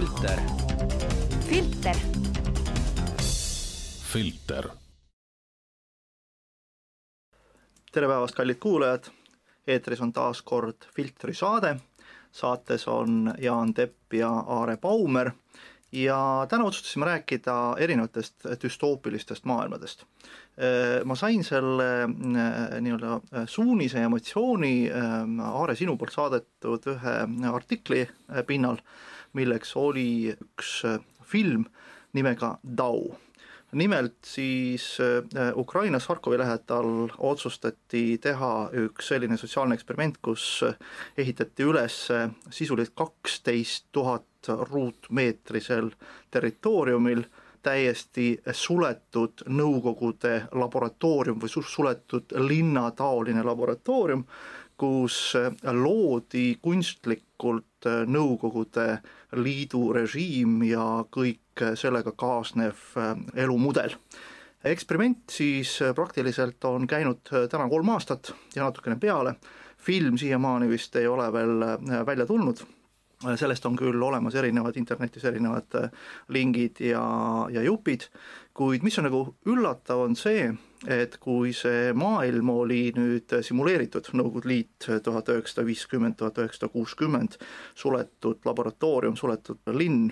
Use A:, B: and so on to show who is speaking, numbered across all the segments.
A: filter.
B: filter.
C: filter.
D: tere päevast, kallid kuulajad. eetris on taas kord Filtri saade. saates on Jaan Tepp ja Aare Baumer ja täna otsustasime rääkida erinevatest düstoopilistest maailmadest. ma sain selle äh, nii-öelda suunise ja emotsiooni äh, Aare sinu poolt saadetud ühe artikli äh, pinnal, milleks oli üks film nimega Dau nimelt siis Ukrainas Harkovi lähedal otsustati teha üks selline sotsiaalne eksperiment, kus ehitati üles sisuliselt kaksteist tuhat ruutmeetrisel territooriumil täiesti suletud Nõukogude laboratoorium või suletud linnataoline laboratoorium, kus loodi kunstlikult Nõukogude Liidu režiim ja kõik sellega kaasnev elumudel. eksperiment siis praktiliselt on käinud täna kolm aastat ja natukene peale, film siiamaani vist ei ole veel välja tulnud sellest on küll olemas erinevad internetis erinevad äh, lingid ja, ja jupid, kuid mis on nagu üllatav, on see, et kui see maailm oli nüüd simuleeritud, Nõukogude Liit tuhat üheksasada viiskümmend, tuhat üheksasada kuuskümmend, suletud laboratoorium, suletud linn,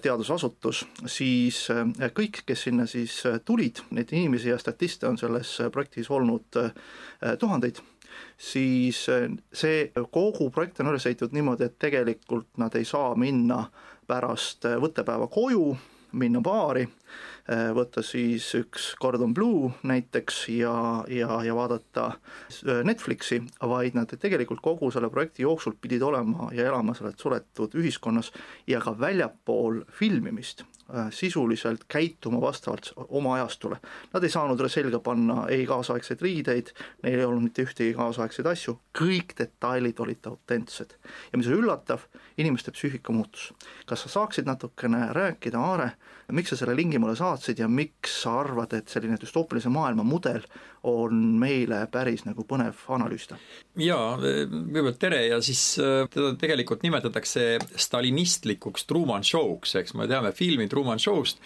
D: teadusasutus, siis äh, kõik, kes sinna siis tulid, neid inimesi ja statiste on selles projektis olnud äh, tuhandeid siis eh, see kogu projekt on üles ehitatud niimoodi, et tegelikult nad ei saa minna pärast eh, võttepäeva koju, minna baari, eh, võtta siis üks Cordon Bleu näiteks ja, ja, ja vaadata Netflixi, vaid nad tegelikult kogu selle projekti jooksul pidid olema ja elama selles suletud ühiskonnas ja ka väljapool filmimist. Äh, sisuliselt käituma vastavalt oma ajastule. Nad ei saanud selga panna ei kaasaegseid riideid, neil ei olnud mitte ühtegi kaasaegseid asju, kõik detailid olid autentsed. ja mis on üllatav, inimeste psüühika muutus. kas sa saaksid natukene rääkida, Aare, miks sa selle lingi mulle saatsid ja miks sa arvad, et selline düstoopilise maailma mudel on meile päris nagu põnev analüüsida.
E: jaa, kõigepealt tere ja siis äh, teda tegelikult nimetatakse stalinistlikuks Truman Show'ks, eks me teame filmi Truman Show'st,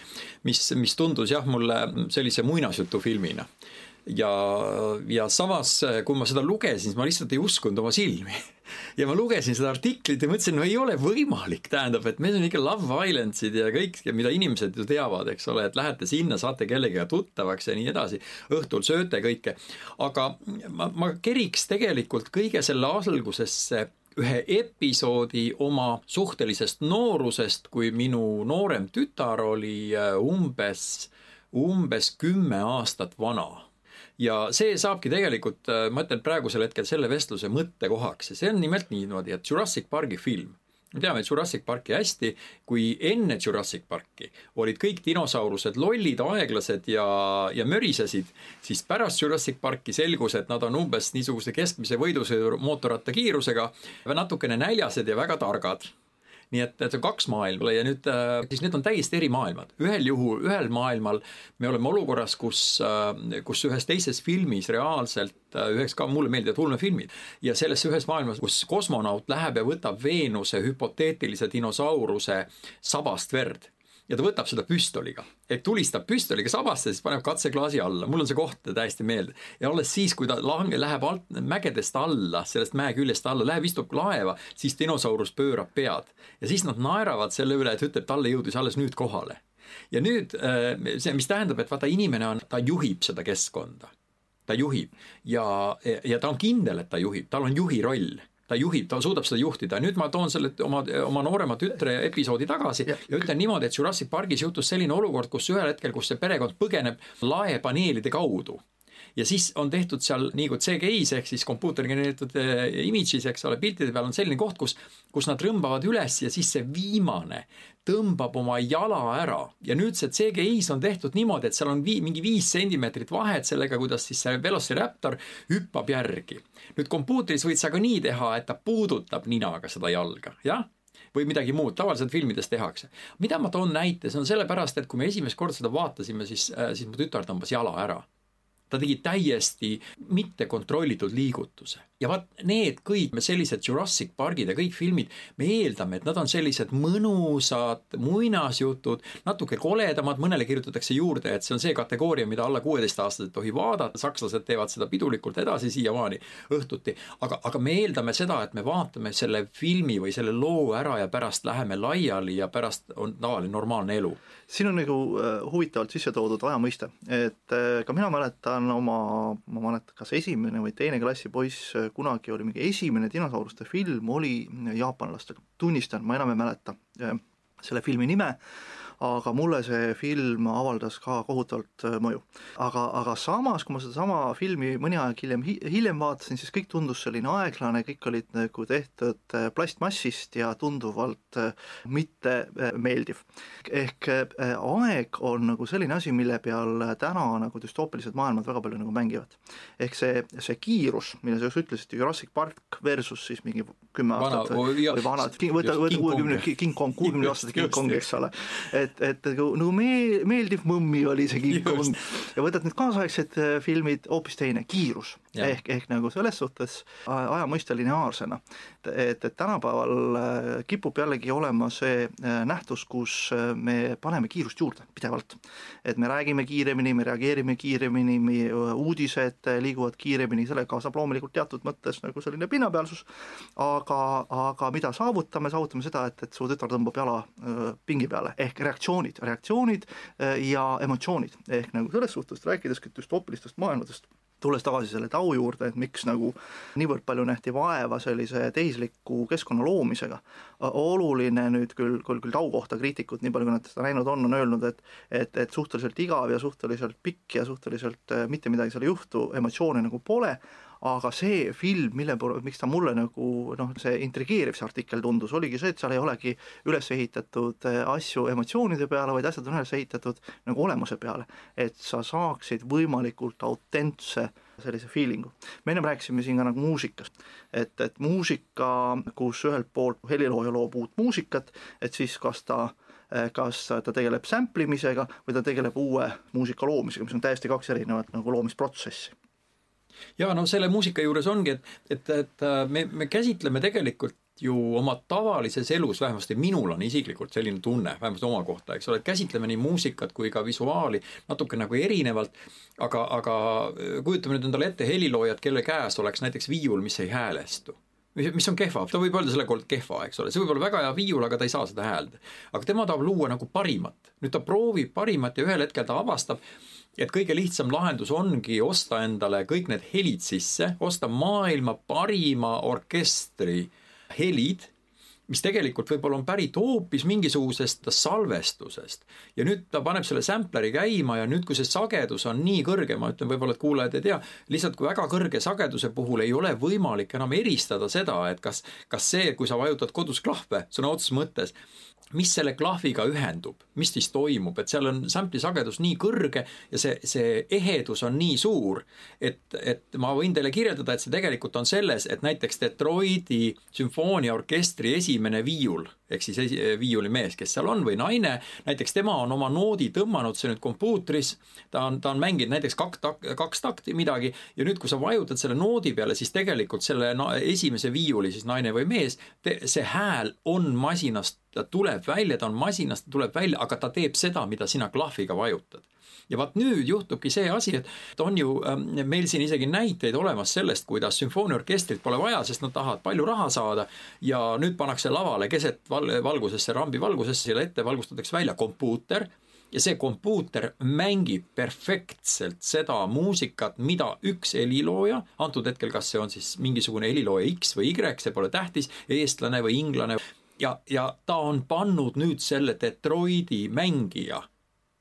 E: mis, mis tundus jah, mulle sellise muinasjutufilmina ja, ja samas, kui ma seda lugesin, siis ma lihtsalt ei uskunud oma silmi. Ja ma lugesin seda artiklit ja mõtlesin, no ei ole võimalik, tähendab, et meil on ikka Love Islandsid ja kõik, mida inimesed ju teavad, eks ole, et lähete sinna, saate kellegagi tuttavaks ja nii edasi, õhtul sööte kõike. aga ma, ma keriks tegelikult kõige selle algusesse ühe episoodi oma suhtelisest noorusest, kui minu noorem tütar oli äh, umbes, umbes kümme aastat vana. Ja see saabki tegelikult, äh, ma ütlen praegusel hetkel selle vestluse mõttekohaks ja see on nimelt niimoodi, et Jurassic Parki film me teame Jurassic Parki hästi, kui enne Jurassic Parki olid kõik dinosaurused lollid, aeglased ja, ja mörisesid, siis pärast Jurassic Parki selgus, et nad on umbes niisuguse keskmise võidusõidu mootorrattakiirusega, natukene näljased ja väga targad nii et, et see on kaks maailma ja nüüd äh, siis need on täiesti eri maailmad. ühel juhul, ühel maailmal me oleme olukorras, kus, äh, kus ühes teises filmis reaalselt äh, üheks ka mulle meeldivad ulmefilmid ja selles ühes maailmas, kus kosmonaut läheb ja võtab Veenuse hüpoteetilise dinosauruse sabast verd ja ta võtab seda püstoliga, ehk tulistab püstoliga sabasse, siis paneb katseklaasi alla, mul on see koht täiesti meelde. ja alles siis, kui ta lange, läheb alt, mägedest alla, sellest mäe küljest alla, läheb, istub laeva, siis dinosaurus pöörab pead. ja siis nad naeravad selle üle, et ütleb, talle jõudis alles nüüd kohale. ja nüüd äh, see, mis tähendab, et vaata, inimene on, ta juhib seda keskkonda ta juhib ja, ja ta on kindel, et ta juhib, tal on juhi roll ta juhib, ta suudab seda juhtida, nüüd ma toon selle oma, oma noorema tütre episoodi tagasi ja, ja ütlen niimoodi, et Jurassic Parkis juhtus selline olukord, kus ühel hetkel, kus see perekond põgeneb laepaneelide kaudu. Ja siis on tehtud seal nagu CGI-s ehk siis kompuuteri genereeritud äh, image'is, eks ole, piltide peal on selline koht, kus, kus nad rõmbavad üles ja siis see viimane tõmbab oma jala ära. Ja nüüd see CGI-s on tehtud niimoodi, et seal on vii, mingi viis sentimeetrit vahet sellega, kuidas siis see Velociraptor hüppab järgi. Nüüd kompuutris võid sa ka nii teha, et ta puudutab ninaga seda jalga, jah? Või midagi muud, tavaliselt filmides tehakse. mida ma toon näite, see on sellepärast, et kui me esimest korda seda vaatasime, siis, äh, siis mu tütar tõmbas jala ära ta tegi täiesti mitte kontrollitud liigutuse. ja vaat need kõik sellised Jurassic Pargid ja kõik filmid, me eeldame, et nad on sellised mõnusad muinasjutud, natuke koledamad, mõnele kirjutatakse juurde, et see on see kategooria, mida alla kuueteistaastased ei tohi vaadata, sakslased teevad seda pidulikult edasi siiamaani õhtuti. aga, aga me eeldame seda, et me vaatame selle filmi või selle loo ära ja pärast läheme laiali ja pärast on tavaline normaalne elu
D: siin on nagu äh, huvitavalt sisse toodud aja mõiste, et äh, ka mina mäletan oma, ma mäletan, kas esimene või teine klassi poiss, äh, kunagi oli mingi esimene dinosauruste film oli jaapanlastega, tunnistan, ma enam ei mäleta selle filmi nime aga mulle see film avaldas ka kohutavalt äh, mõju. aga, aga samas, kui ma sedasama filmi mõni aeg hiljem, hiljem vaatasin, siis kõik tundus selline aeglane, kõik olid nagu tehtud äh, plastmassist ja tunduvalt äh, mitte meeldiv. ehk aeg on nagu selline asi, mille peal täna nagu düstoopilised maailmad väga palju nagu mängivad. ehk see, see kiirus, mille sa just ütlesid, Jurassic Park versus siis mingi kümme aastat või, või vanad, võta, võta kuuekümne, King Kong, kuuekümne aastase King Kong, eks ole, et et, et nagu, nagu mee-, meeldiv mõmmi oli see King Kong ja võtad need kaasaegsed äh, filmid, hoopis teine, kiirus. ehk, ehk nagu selles suhtes aja mõiste lineaarsena. et, et tänapäeval äh, kipub jällegi olema see äh, nähtus, kus me paneme kiirust juurde pidevalt. et me räägime kiiremini, me reageerime kiiremini, meie uudised liiguvad kiiremini, sellega kaasab loomulikult teatud mõttes nagu selline pinnapealsus, aga, aga mida saavutame, saavutame seda, et, et su tütar tõmbab jala pingi peale ehk reaktsioonid, reaktsioonid äh, ja emotsioonid, ehk nagu selles suhtes rääkides düstoopilistest maailmadest, tulles tagasi selle tau juurde, et miks nagu niivõrd palju nähti vaeva sellise tehisliku keskkonna loomisega, oluline nüüd küll, küll, küll tau kohta kriitikud, nii palju kui nad seda näinud on, on öelnud, et et, et suhteliselt igav ja suhteliselt pikk ja suhteliselt äh, mitte midagi seal ei juhtu, emotsioone nagu pole, aga see film, mille miks ta mulle nagu noh, see intrigeeriv see artikkel tundus, oligi see, et seal ei olegi üles ehitatud äh, asju emotsioonide peale, vaid asjad on üles ehitatud nagu olemuse peale. et sa saaksid võimalikult autentse sellise feeling'u. me ennem rääkisime siin ka nagu muusikast, et, et muusika, kus ühelt poolt helilooja loob uut muusikat, et siis kas ta äh, kas ta tegeleb sample imisega või ta tegeleb uue muusika loomisega, mis on täiesti kaks erinevat nagu loomisprotsessi
E: ja no selle muusika juures ongi, et, et, et äh, me, me käsitleme tegelikult ju oma tavalises elus, vähemasti minul on isiklikult selline tunne, vähemasti oma kohta, eks ole, et käsitleme nii muusikat kui ka visuaali natuke nagu erinevalt, aga, aga äh, kujutame nüüd endale ette heliloojat, kelle käes oleks näiteks viiul, mis ei häälestu mis, mis on kehva, ta võib öelda selle kohta kehva, eks ole, see võib olla väga hea viiul, aga ta ei saa seda häälda. aga tema tahab luua nagu parimat, nüüd ta proovib parimat ja ühel hetkel ta avastab, et kõige lihtsam lahendus ongi osta endale kõik need helid sisse, osta maailma parima orkestri helid, mis tegelikult võib-olla on pärit hoopis mingisugusest salvestusest. ja nüüd ta paneb selle sampleri käima ja nüüd, kui see sagedus on nii kõrge, ma ütlen võib-olla, et kuulajad ei tea, lihtsalt kui väga kõrge sageduse puhul ei ole võimalik enam eristada seda, et kas, kas see, kui sa vajutad kodus klahve sõna otseses mõttes, mis selle klahviga ühendub, mis siis toimub, et seal on sample'i sagedus nii kõrge ja see, see ehedus on nii suur, et, et ma võin teile kirjeldada, et see tegelikult on selles, et näiteks Detroiti sümfooniaorkestri esimene viiul ehk siis esi, viiulimees, kes seal on või naine, näiteks tema on oma noodi tõmmanud see nüüd kompuutris, ta on, ta on mänginud näiteks tak-, kaks takti midagi. Ja nüüd, kui sa vajutad selle noodi peale, siis tegelikult selle na, esimese viiuli siis naine või mees, see hääl on masinast ta tuleb välja, ta on masinast, ta tuleb välja, aga ta teeb seda, mida sina klahviga vajutad. Ja vaat nüüd juhtubki see asi, et on ju ähm, meil siin isegi näiteid olemas sellest, kuidas sümfooniaorkestrit pole vaja, sest nad tahavad palju raha saada. Ja nüüd pannakse lavale keset val valgusesse, rambi valgusesse, selle ette valgustatakse välja kompuuter. Ja see kompuuter mängib perfektselt seda muusikat, mida üks helilooja, antud hetkel kas see on siis mingisugune helilooja X või Y, see pole tähtis, eestlane või inglane ja, ja ta on pannud nüüd selle Detroiti mängija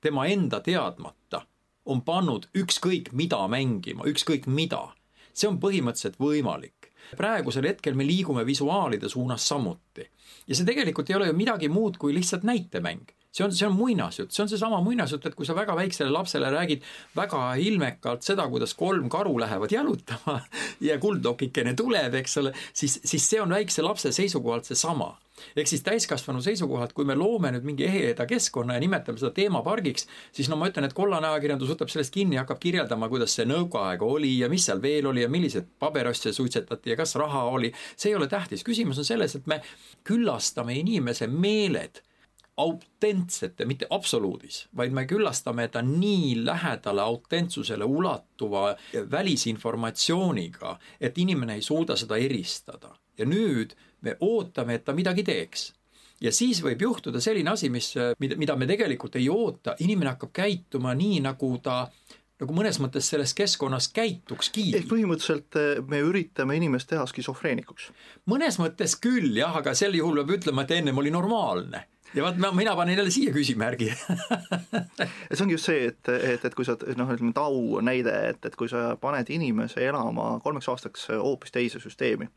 E: tema enda teadmata, on pannud ükskõik mida mängima, ükskõik mida. see on põhimõtteliselt võimalik. praegusel hetkel me liigume visuaalide suunas samuti. ja see tegelikult ei ole ju midagi muud kui lihtsalt näitemäng see on, see on muinasjutt, see on seesama muinasjutt, et kui sa väga väiksele lapsele räägid väga ilmekalt seda, kuidas kolm karu lähevad jalutama ja kulddokikene tuleb, eks ole, siis, siis see on väikse lapse seisukohalt seesama. Ehk siis täiskasvanu seisukohalt, kui me loome nüüd mingi eheda keskkonna ja nimetame seda teemapargiks, siis no ma ütlen, et kollane ajakirjandus võtab sellest kinni ja hakkab kirjeldama, kuidas see nõukaaeg oli ja mis seal veel oli ja milliseid paberasju suitsetati ja kas raha oli. see ei ole tähtis, küsimus on selles, et me külastame inimese meeled autentsete, mitte absoluudis, vaid me küllastame ta nii lähedale autentsusele ulatuva välisinformatsiooniga, et inimene ei suuda seda eristada. ja nüüd me ootame, et ta midagi teeks ja siis võib juhtuda selline asi, mis, mida, mida me tegelikult ei oota, inimene hakkab käituma nii, nagu ta nagu mõnes mõttes selles keskkonnas käitukski.
D: ehk põhimõtteliselt eh, me üritame inimest teha skisofreenikuks?
E: mõnes mõttes küll jah, aga sel juhul peab ütlema, et ennem oli normaalne ja vaat ma, mina panen jälle siia küsimärgi
D: see ongi just see, et, et, et kui sa noh, ütleme Tau näide, et, et kui sa paned inimese elama kolmeks aastaks hoopis teise süsteemi,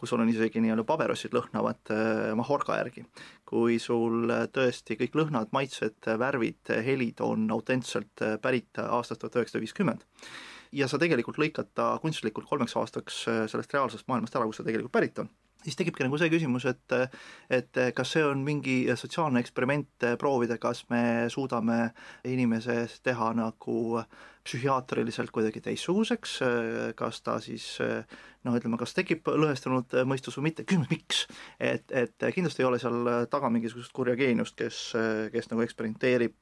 D: kus sul on isegi nii-öelda paberossid lõhnavad eh, Mahorka järgi, kui sul tõesti kõik lõhnad, maitsed, värvid, helid on autentselt pärit aastast tuhat üheksasada viiskümmend, ja sa tegelikult lõikad ta kunstlikult kolmeks aastaks sellest reaalsest maailmast ära, kus ta tegelikult pärit on siis tekibki nagu see küsimus, et et kas see on mingi sotsiaalne eksperiment proovida, kas me suudame inimeses teha nagu psühhiaatriliselt kuidagi teistsuguseks, kas ta siis noh, ütleme, kas tekib lõhestunud mõistus või mitte, küsimus miks. et, et kindlasti ei ole seal taga mingisugust kurja geeniust, kes, kes nagu eksperimenteerib.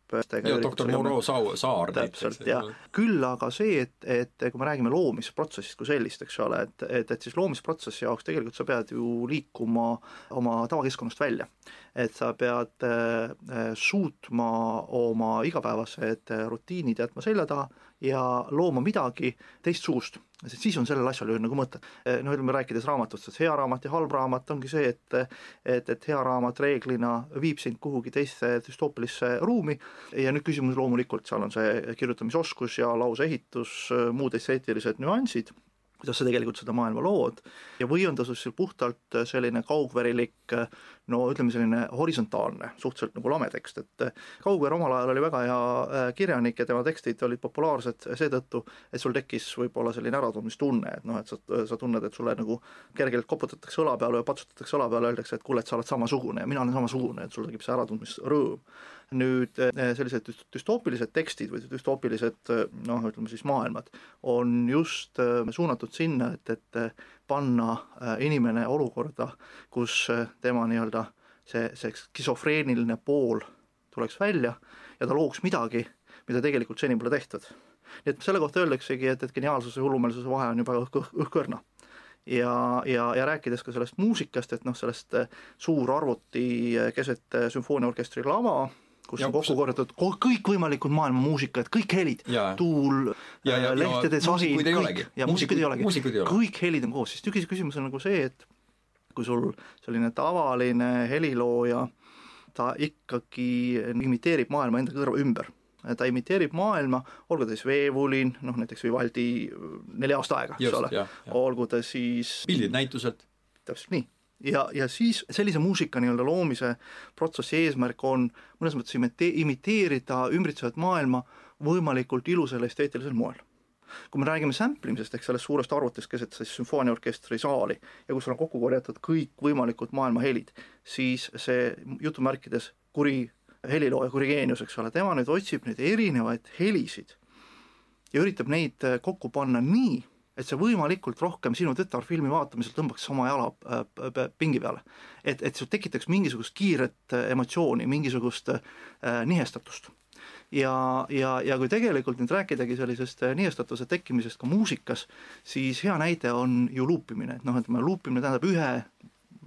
E: ja doktor Moreau Saar
D: täpselt, jah. küll aga see, et, et kui me räägime loomisprotsessist kui sellist, eks ole, et, et, et siis loomisprotsessi jaoks tegelikult sa pead ju liikuma oma tavakeskkonnast välja. et sa pead äh, suutma oma igapäevased rutiinid jätma selja taha ja looma midagi teistsugust sest siis on sellel asjal ju nagu mõte. no ütleme, rääkides raamatust, et hea raamat ja halb raamat ongi see, et et, et hea raamat reeglina viib sind kuhugi teisse düstoopilisse ruumi. Ja nüüd küsimus loomulikult, seal on see kirjutamisoskus ja lauseehitus, muud esteetilised nüansid kuidas sa tegelikult seda maailma lood. Ja või on ta siis puhtalt selline kaugvärilik no ütleme, selline horisontaalne, suhteliselt nagu lame tekst, et Kaugveer omal ajal oli väga hea äh, kirjanik ja tema tekstid olid populaarsed seetõttu, et sul tekkis võib-olla selline äratundmistunne, et noh, et sa, sa tunned, et sulle nagu kergelt koputatakse õla peale või patsutatakse õla peale, öeldakse, et kuule, et sa oled samasugune ja mina olen samasugune, et sul tekib see äratundmisrõõm nüüd eh, sellised düstoopilised tekstid või düstoopilised eh, noh, ütleme siis maailmad on just eh, suunatud sinna, et, et panna inimene olukorda, kus tema nii-öelda see, see skisofreeniline pool tuleks välja ja ta looks midagi, mida tegelikult seni pole tehtud. nii et selle kohta öeldaksegi, et, et geniaalsuse ja hullumeelsuse vahe on juba õhk, õhkõrna ja, ja, ja rääkides ka sellest muusikast, et noh, sellest suur arvuti keset sümfooniaorkestri lava, kus ja, on kokku korjatud kõikvõimalikud maailma muusikad, kõik helid, tuul, äh, lehtede sahi, kõik, ja muusikuid ei olegi, kõik helid on koos, siis küsimus on nagu see, et kui sul selline tavaline helilooja, ta ikkagi imiteerib maailma enda kõrva ümber. Ta imiteerib maailma, olgu ta siis Veevulin, noh näiteks Vivaldi Neli aasta aega, eks ole, olgu ta siis
E: pildid näituselt.
D: täpselt nii ja, ja siis sellise muusika nii-öelda loomise protsessi eesmärk on mõnes mõttes imite-, imiteerida ümbritsevat maailma võimalikult ilusal esteetilisel moel. kui me räägime sample imisest ehk sellest suurest arvutist keset siis sümfooniaorkestri saali ja kus on kokku korjatud kõikvõimalikud maailma helid, siis see jutumärkides kuri helilooja, kuri geenius, eks ole, tema nüüd otsib neid erinevaid helisid ja üritab neid kokku panna nii, et see võimalikult rohkem sinu tütarfilmi vaatamisel tõmbaks oma jala äh, pingi peale. et, et see tekitaks mingisugust kiiret äh, emotsiooni, mingisugust äh, nihestatust. ja, ja, ja kui tegelikult nüüd rääkidagi sellisest äh, nihestatuse tekkimisest ka muusikas, siis hea näide on ju luupimine, et noh, ütleme luupimine tähendab ühe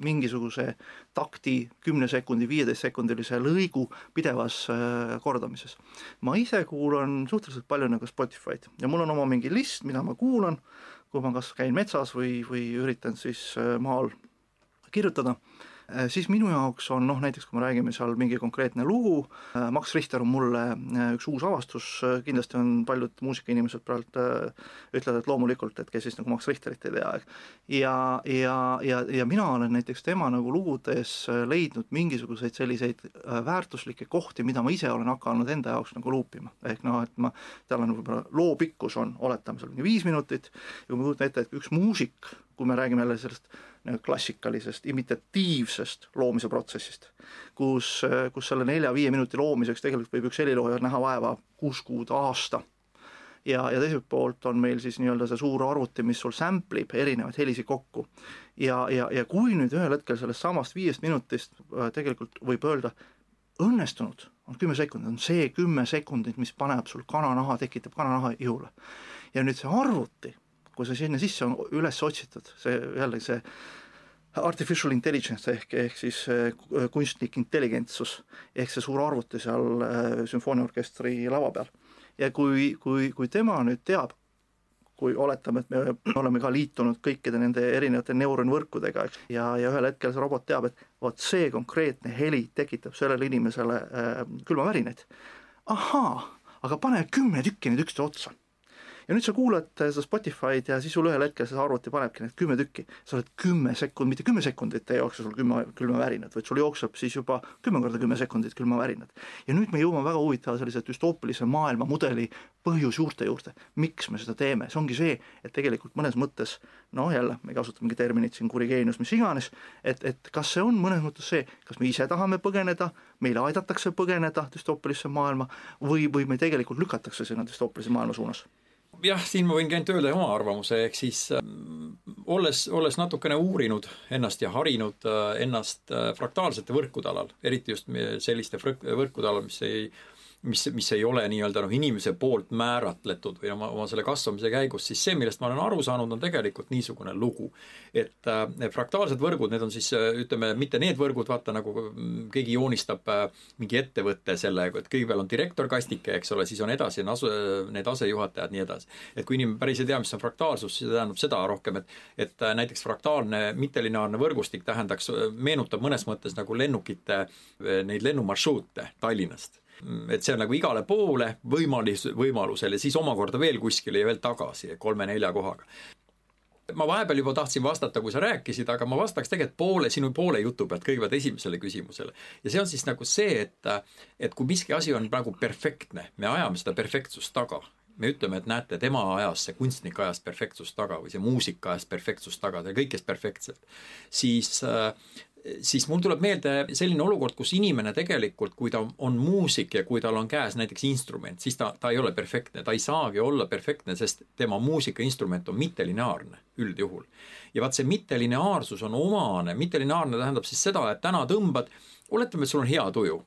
D: mingisuguse takti kümne sekundi, viieteistsekundilise lõigu pidevas äh, kordamises. ma ise kuulan suhteliselt palju nagu Spotify'd ja mul on oma mingi list, mida ma kuulan, kui ma kas käin metsas või, või üritan siis äh, maal kirjutada siis minu jaoks on noh, näiteks kui me räägime seal mingi konkreetne lugu, äh, Max Richter on mulle äh, üks uus avastus, kindlasti on paljud muusikainimesed praegu ütlevad, et loomulikult, et kes siis nagu Max Richterit ei tea, ja, ja, ja, ja mina olen näiteks tema nagu lugudes leidnud mingisuguseid selliseid väärtuslikke kohti, mida ma ise olen hakanud enda jaoks nagu luupima, ehk noh, et ma, tal on võib-olla loo pikkus on, oletame seal mingi viis minutit, ja kui ma kujutan ette, et üks muusik, kui me räägime jälle sellest klassikalisest imitatiivsest loomise protsessist, kus, kus selle nelja-viie minuti loomiseks tegelikult võib üks helilooja näha vaeva kuus kuud, aasta. ja, ja teiselt poolt on meil siis nii-öelda see suur arvuti, mis sul sample ib erinevaid helisid kokku. ja, ja, ja kui nüüd ühel hetkel sellest samast viiest minutist äh, tegelikult võib öelda, õnnestunud on kümme sekundit, on see kümme sekundit, mis paneb sul kananaha, tekitab kananaha ihule. ja nüüd see arvuti kui see sinna sisse on üles otsitud, see jällegi see artificial intelligence ehk, ehk siis äh, kunstlik intelligentsus, ehk see suur arvuti seal äh, sümfooniaorkestri lava peal. ja kui, kui, kui tema nüüd teab, kui oletame, et me oleme ka liitunud kõikide nende erinevate neuronvõrkudega, eks, ja, ja ühel hetkel see robot teab, et vot see konkreetne heli tekitab sellele inimesele äh, külmavärinaid. ahaa, aga pane kümme tükki neid üksteise otsa ja nüüd sa kuulad seda Spotify'd ja siis sul ühel hetkel see arvuti panebki need kümme tükki, sa oled kümme sekundit, mitte kümme sekundit ei jookse sul külma, külmavärinad, vaid sul jookseb siis juba kümme korda kümme sekundit külmavärinad. ja nüüd me jõuame väga huvitava sellise düstoopilise maailmamudeli põhjusjuurte juurde, miks me seda teeme, see ongi see, et tegelikult mõnes mõttes noh, jälle me kasutame mingi terminit siin kurigeenius, mis iganes, et, et kas see on mõnes mõttes see, kas me ise tahame põgeneda, meile aidatakse põgeneda düstoopilisse maailma või, või me tegelikult lükatakse sinna düstoopilise maailma suunas
E: jah, siin ma võingi ainult öelda oma arvamuse, ehk siis äh, olles, olles natukene uurinud ennast ja harinud äh, ennast äh, fraktaalsete võrkude alal, eriti just selliste võrkude alal, mis ei mis, mis ei ole nii-öelda noh, inimese poolt määratletud või oma, oma selle kasvamise käigus, siis see, millest ma olen aru saanud, on tegelikult niisugune lugu. et äh, fraktaalsed võrgud, need on siis äh, ütleme, mitte need võrgud, vaata nagu mm, keegi joonistab äh, mingi ettevõtte sellega, et kõigepealt on direktor kastike, eks ole, siis on edasi on asu, need asejuhatajad, nii edasi. et kui inimene päris ei tea, mis on fraktaalsus, siis see tähendab seda rohkem, et et äh, näiteks fraktaalne mittelineaarne võrgustik tähendaks, meenutab mõnes mõttes nagu lennukite, äh, neid lennumarsruute Tallinnast et see on nagu igale poole võimalus, võimalusel ja siis omakorda veel kuskile ja veel tagasi kolme-nelja kohaga ma vahepeal juba tahtsin vastata, kui sa rääkisid, aga ma vastaks tegelikult poole, sinu poole jutu pealt kõigepealt esimesele küsimusele. ja see on siis nagu see, et, et kui miski asi on nagu perfektne, me ajame seda perfektsust taga. me ütleme, et näete, tema ajas, see kunstnik ajas perfektsust taga või see muusik ajas perfektsust taga, ta kõikes perfektselt. siis äh, siis mul tuleb meelde selline olukord, kus inimene tegelikult, kui ta on muusik ja kui tal on käes näiteks instrument, siis ta, ta ei ole perfektne, ta ei saagi olla perfektne, sest tema muusikainstrument on mittelineaarne üldjuhul. ja vaat see mittelineaarsus on omane, mittelineaarne tähendab siis seda, et täna tõmbad, oletame, et sul on hea tuju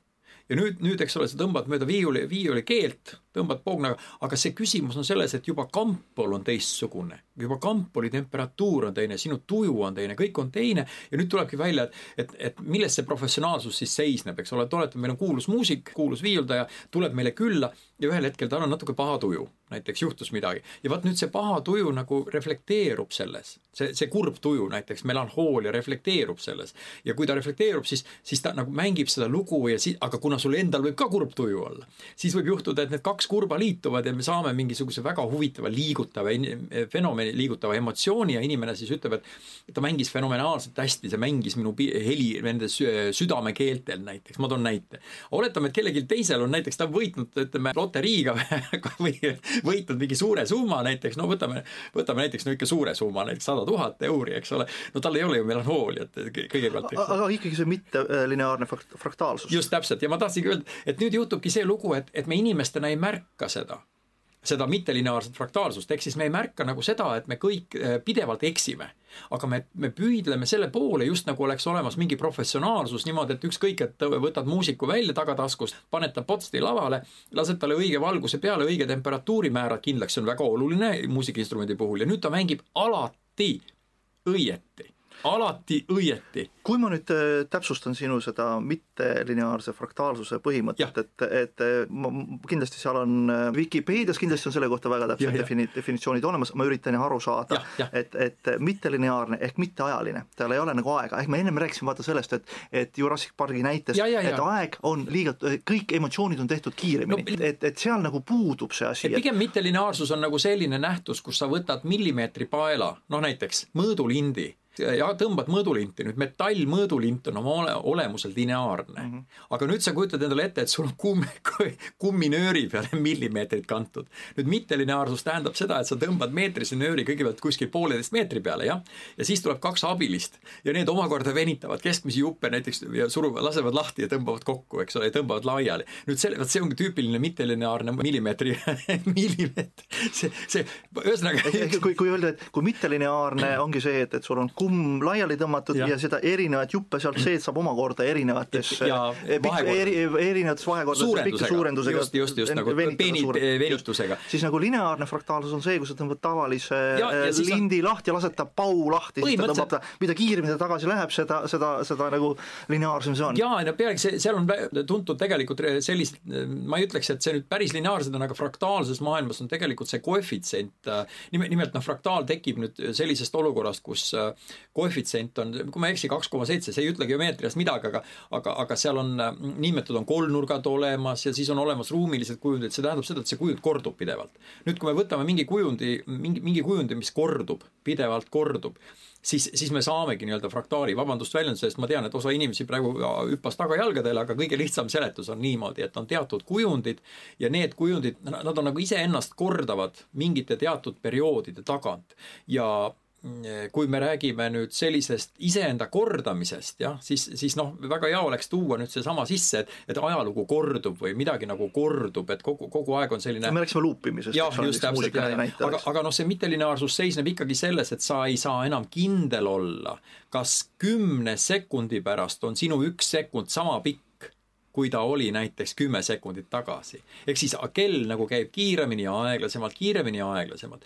E: ja nüüd, nüüd, eks ole, sa tõmbad mööda viiuli, viiuli keelt, tõmbad poognaga, aga see küsimus on selles, et juba kampol on teistsugune, juba kampoli temperatuur on teine, sinu tuju on teine, kõik on teine. Ja nüüd tulebki välja, et, et, et milles see professionaalsus siis seisneb, eks ole, et oletame, meil on kuulus muusik, kuulus viiuldaja, tuleb meile külla ja ühel hetkel tal on natuke paha tuju, näiteks juhtus midagi. ja vaat nüüd see paha tuju nagu reflekteerub selles, see, see kurb tuju näiteks, melanhoolia reflekteerub selles. ja kui ta reflekteerub, siis, siis ta nagu mängib seda lugu ja siis, aga kuna sul endal võib ka kurb tuju olla, siis võib juhtuda, et need kaks kurba liituvad ja me saame mingisuguse väga huvitava liigutava fenomeni, liigutava emotsiooni ja inimene siis ütleb, et ta mängis fenomenaalselt hästi, see mängis minu heli nende südamekeeltel näiteks, ma toon näite. oletame, et kellelgi teisel on näiteks, ta on võitnud, ütleme, loteriiga või võitnud mingi suure summa näiteks, no võtame, võtame näiteks no ikka suure summa, näiteks sada tuhat euri, eks ole, no tal ei ole ju melanhooliat kõigepealt.
D: aga ikkagi see mittelineaarne fraktaalsus.
E: just täpselt ja ma tahtsingi öelda, et nüüd juhtubki see lugu, et, et me inimestena ei märka seda. seda mittelineaarset fraktaalsust, ehk siis me ei märka nagu seda, et me kõik äh, pidevalt eksime. aga me, me püüdleme selle poole, just nagu oleks olemas mingi professionaalsus niimoodi, et ükskõik, et võtad muusiku välja tagataskust, paned ta potsti lavale, lased talle õige valguse peale, õige temperatuuri määrad kindlaks, see on väga oluline muusikainstrumendi puhul. Ja nüüd ta mängib alati õieti alati õieti.
D: kui ma nüüd äh, täpsustan sinu seda mittelineaarse fraktaalsuse põhimõtet, et, et ma kindlasti seal on Vikipeedias kindlasti on selle kohta väga täpsed defini-, definitsioonid olemas, ma üritan aru saada, et, et mittelineaarne ehk mitteajaline, tal ei ole nagu aega, ehk me ennem rääkisime vaata sellest, et et Jurassic Parki näites, et aeg on liiga, kõik emotsioonid on tehtud kiiremini. No,, et, et seal nagu puudub see asi.
E: pigem mittelineaarsus on nagu selline nähtus, kus sa võtad millimeetri paela, noh näiteks mõõdulindi ja tõmbad mõõdulinti, nüüd metallmõõdulint on oma ole, olemuselt lineaarne mm. -hmm. aga nüüd sa kujutad endale ette, et sul on kumm, kumminööri peale millimeetrid kantud. nüüd mittelineaarsus tähendab seda, et sa tõmbad meetrise nööri kõigepealt kuskil pooleteist meetri peale, jah, ja siis tuleb kaks abilist ja need omakorda venitavad keskmisi juppe näiteks ja suruvad, lasevad lahti ja tõmbavad kokku, eks ole, ja tõmbavad laiali. nüüd selle, vot see ongi tüüpiline mittelineaarne millimeetri millimeetri, see, see ühesõnaga
D: kui, kui öelda, et kui mittelineaarne ongi see, et, et sul on kumm laiali tõmmatud ja, ja seda erinevaid juppe sealt sees saab omakorda erinevates ja eh, eri, erinevates vahekordades
E: pikka suurendusega. just, just, just nagu peenid venitusega.
D: siis nagu lineaarne fraktaalsus on see, kus sa tõmbad tavalise ja, ja eh, lindi on... lahti ja lased ta pau lahti, siis ta tõmbab ta, mida kiiremini ta tagasi läheb, seda, seda, seda nagu lineaarsem see on.
E: jaa, no pealegi see, seal on tuntud tegelikult sellist, ma ei ütleks, et see nüüd päris lineaarsed on, aga fraktaalses maailmas on tegelikult see koefitsient, nimelt noh, fraktaal tekib nüüd sellisest olukorrast, kus koefitsient on, kui ma ei eksi, kaks koma seitse, see ei ütle geomeetrias midagi, aga aga, aga seal on niinimetatud on kolmnurgad olemas ja siis on olemas ruumilised kujundid, see tähendab seda, et see kujund kordub pidevalt. nüüd, kui me võtame mingi kujundi, mingi, mingi kujundi, mis kordub, pidevalt kordub, siis, siis me saamegi nii-öelda fraktaali, vabandust väljenduse eest, ma tean, et osa inimesi praegu hüppas tagajalgadele, aga kõige lihtsam seletus on niimoodi, et on teatud kujundid ja need kujundid, nad on nagu iseennast kordavad mingite teatud perioodide tagant ja kui me räägime nüüd sellisest iseenda kordamisest, jah, siis, siis noh, väga hea oleks tuua nüüd seesama sisse, et, et ajalugu kordub või midagi nagu kordub, et kogu, kogu aeg on selline
D: me rääkisime luupimisest.
E: jah, just täpselt, aga, aga noh, see mittelineaarsus seisneb ikkagi selles, et sa ei saa enam kindel olla, kas kümne sekundi pärast on sinu üks sekund sama pikk, kui ta oli näiteks kümme sekundit tagasi. ehk siis kell nagu käib kiiremini ja aeglasemalt, kiiremini ja aeglasemalt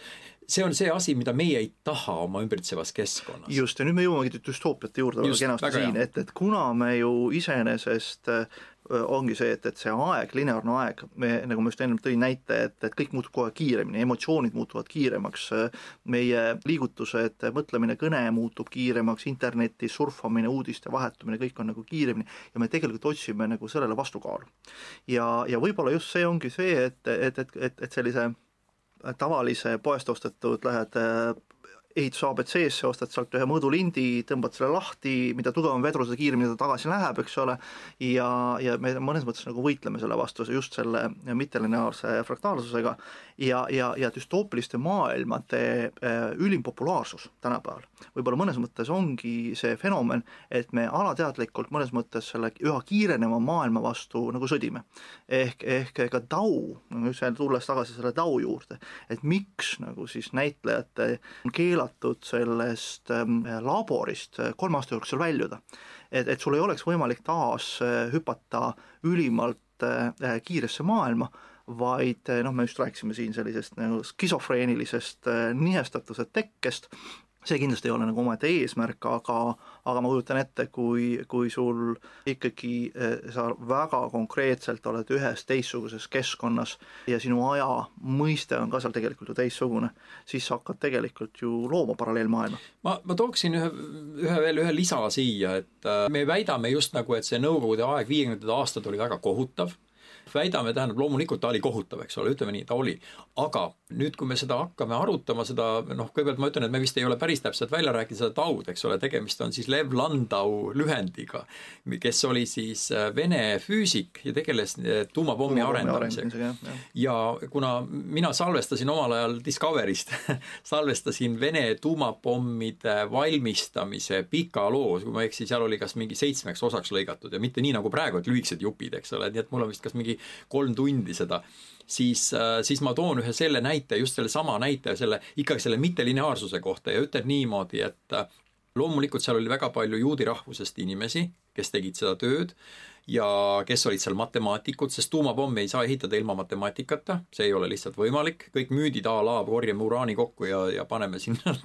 E: see on see asi, mida meie ei taha oma ümbritsevas keskkonnas.
D: just, ja nüüd me jõuamegi düstoopiate juurde väga kenasti siin, et, et kuna me ju iseenesest äh, ongi see, et, et see aeg, lineaarne aeg, me, nagu ma just enne tõin näite, et, et kõik muutub aeg kiiremini, emotsioonid muutuvad kiiremaks, meie liigutused, mõtlemine, kõne muutub kiiremaks, internetis surfamine, uudiste vahetumine, kõik on nagu kiiremini ja me tegelikult otsime nagu sellele vastukaalu. ja, ja võib-olla just see ongi see, et, et, et, et, et sellise tavalise poest ostetud, lähed ehituse abc-sse, ostad sealt ühe mõõdulindi, tõmbad selle lahti, mida tugevam vedru, seda kiiremini ta tagasi läheb, eks ole, ja, ja me mõnes mõttes nagu võitleme selle vastu just selle mittelineaarse fraktaalsusega. Ja, ja, ja düstoopiliste maailmade äh, ülim populaarsus tänapäeval. Võib-olla mõnes mõttes ongi see fenomen, et me alateadlikult mõnes mõttes selle üha kiireneva maailma vastu nagu sõdime. ehk, ehk ka Tau, tulles tagasi selle Tau juurde, et miks nagu siis näitlejate on keelatud sellest ähm, laborist äh, kolme aasta jooksul väljuda. et, et sul ei oleks võimalik taas äh, hüpata ülimalt äh, kiiresse maailma, vaid noh, me just rääkisime siin sellisest nagu skisofreenilisest nihestatuse tekkest, see kindlasti ei ole nagu omaette eesmärk, aga, aga ma kujutan ette, kui, kui sul ikkagi eh, sa väga konkreetselt oled ühes teistsuguses keskkonnas ja sinu aja mõiste on ka seal tegelikult ju teistsugune, siis sa hakkad tegelikult ju looma paralleelmaailma.
E: ma, ma tooksin ühe, ühe veel ühe lisa siia, et äh, me väidame just nagu, et see Nõukogude aeg, viiekümnendad aastad oli väga kohutav väidame, tähendab loomulikult ta oli kohutav, eks ole, ütleme nii, ta oli. aga nüüd, kui me seda hakkame arutama, seda noh, kõigepealt ma ütlen, et me vist ei ole päris täpselt välja rääkinud seda taud, eks ole, tegemist on siis Lev Landau lühendiga, kes oli siis äh, Vene füüsik ja tegeles äh, tuumapommi arendamisega. ja kuna mina salvestasin omal ajal Discoverist salvestasin Vene tuumapommide valmistamise pika loo, kui ma ei eksi, seal oli kas mingi seitsmeks osaks lõigatud ja mitte nii nagu praegu, et lühikesed jupid, eks ole, nii et mul on vist kas mingi kolm tundi seda, siis, äh, siis ma toon ühe selle näite, just sellesama näite selle, ikkagi selle mittelineaarsuse kohta ja ütlen niimoodi, et äh, loomulikult seal oli väga palju juudi rahvusest inimesi, kes tegid seda tööd ja kes olid seal matemaatikud, sest tuumapommi ei saa ehitada ilma matemaatikata, see ei ole lihtsalt võimalik, kõik müüdid a la korjame uraani kokku ja, ja paneme sinna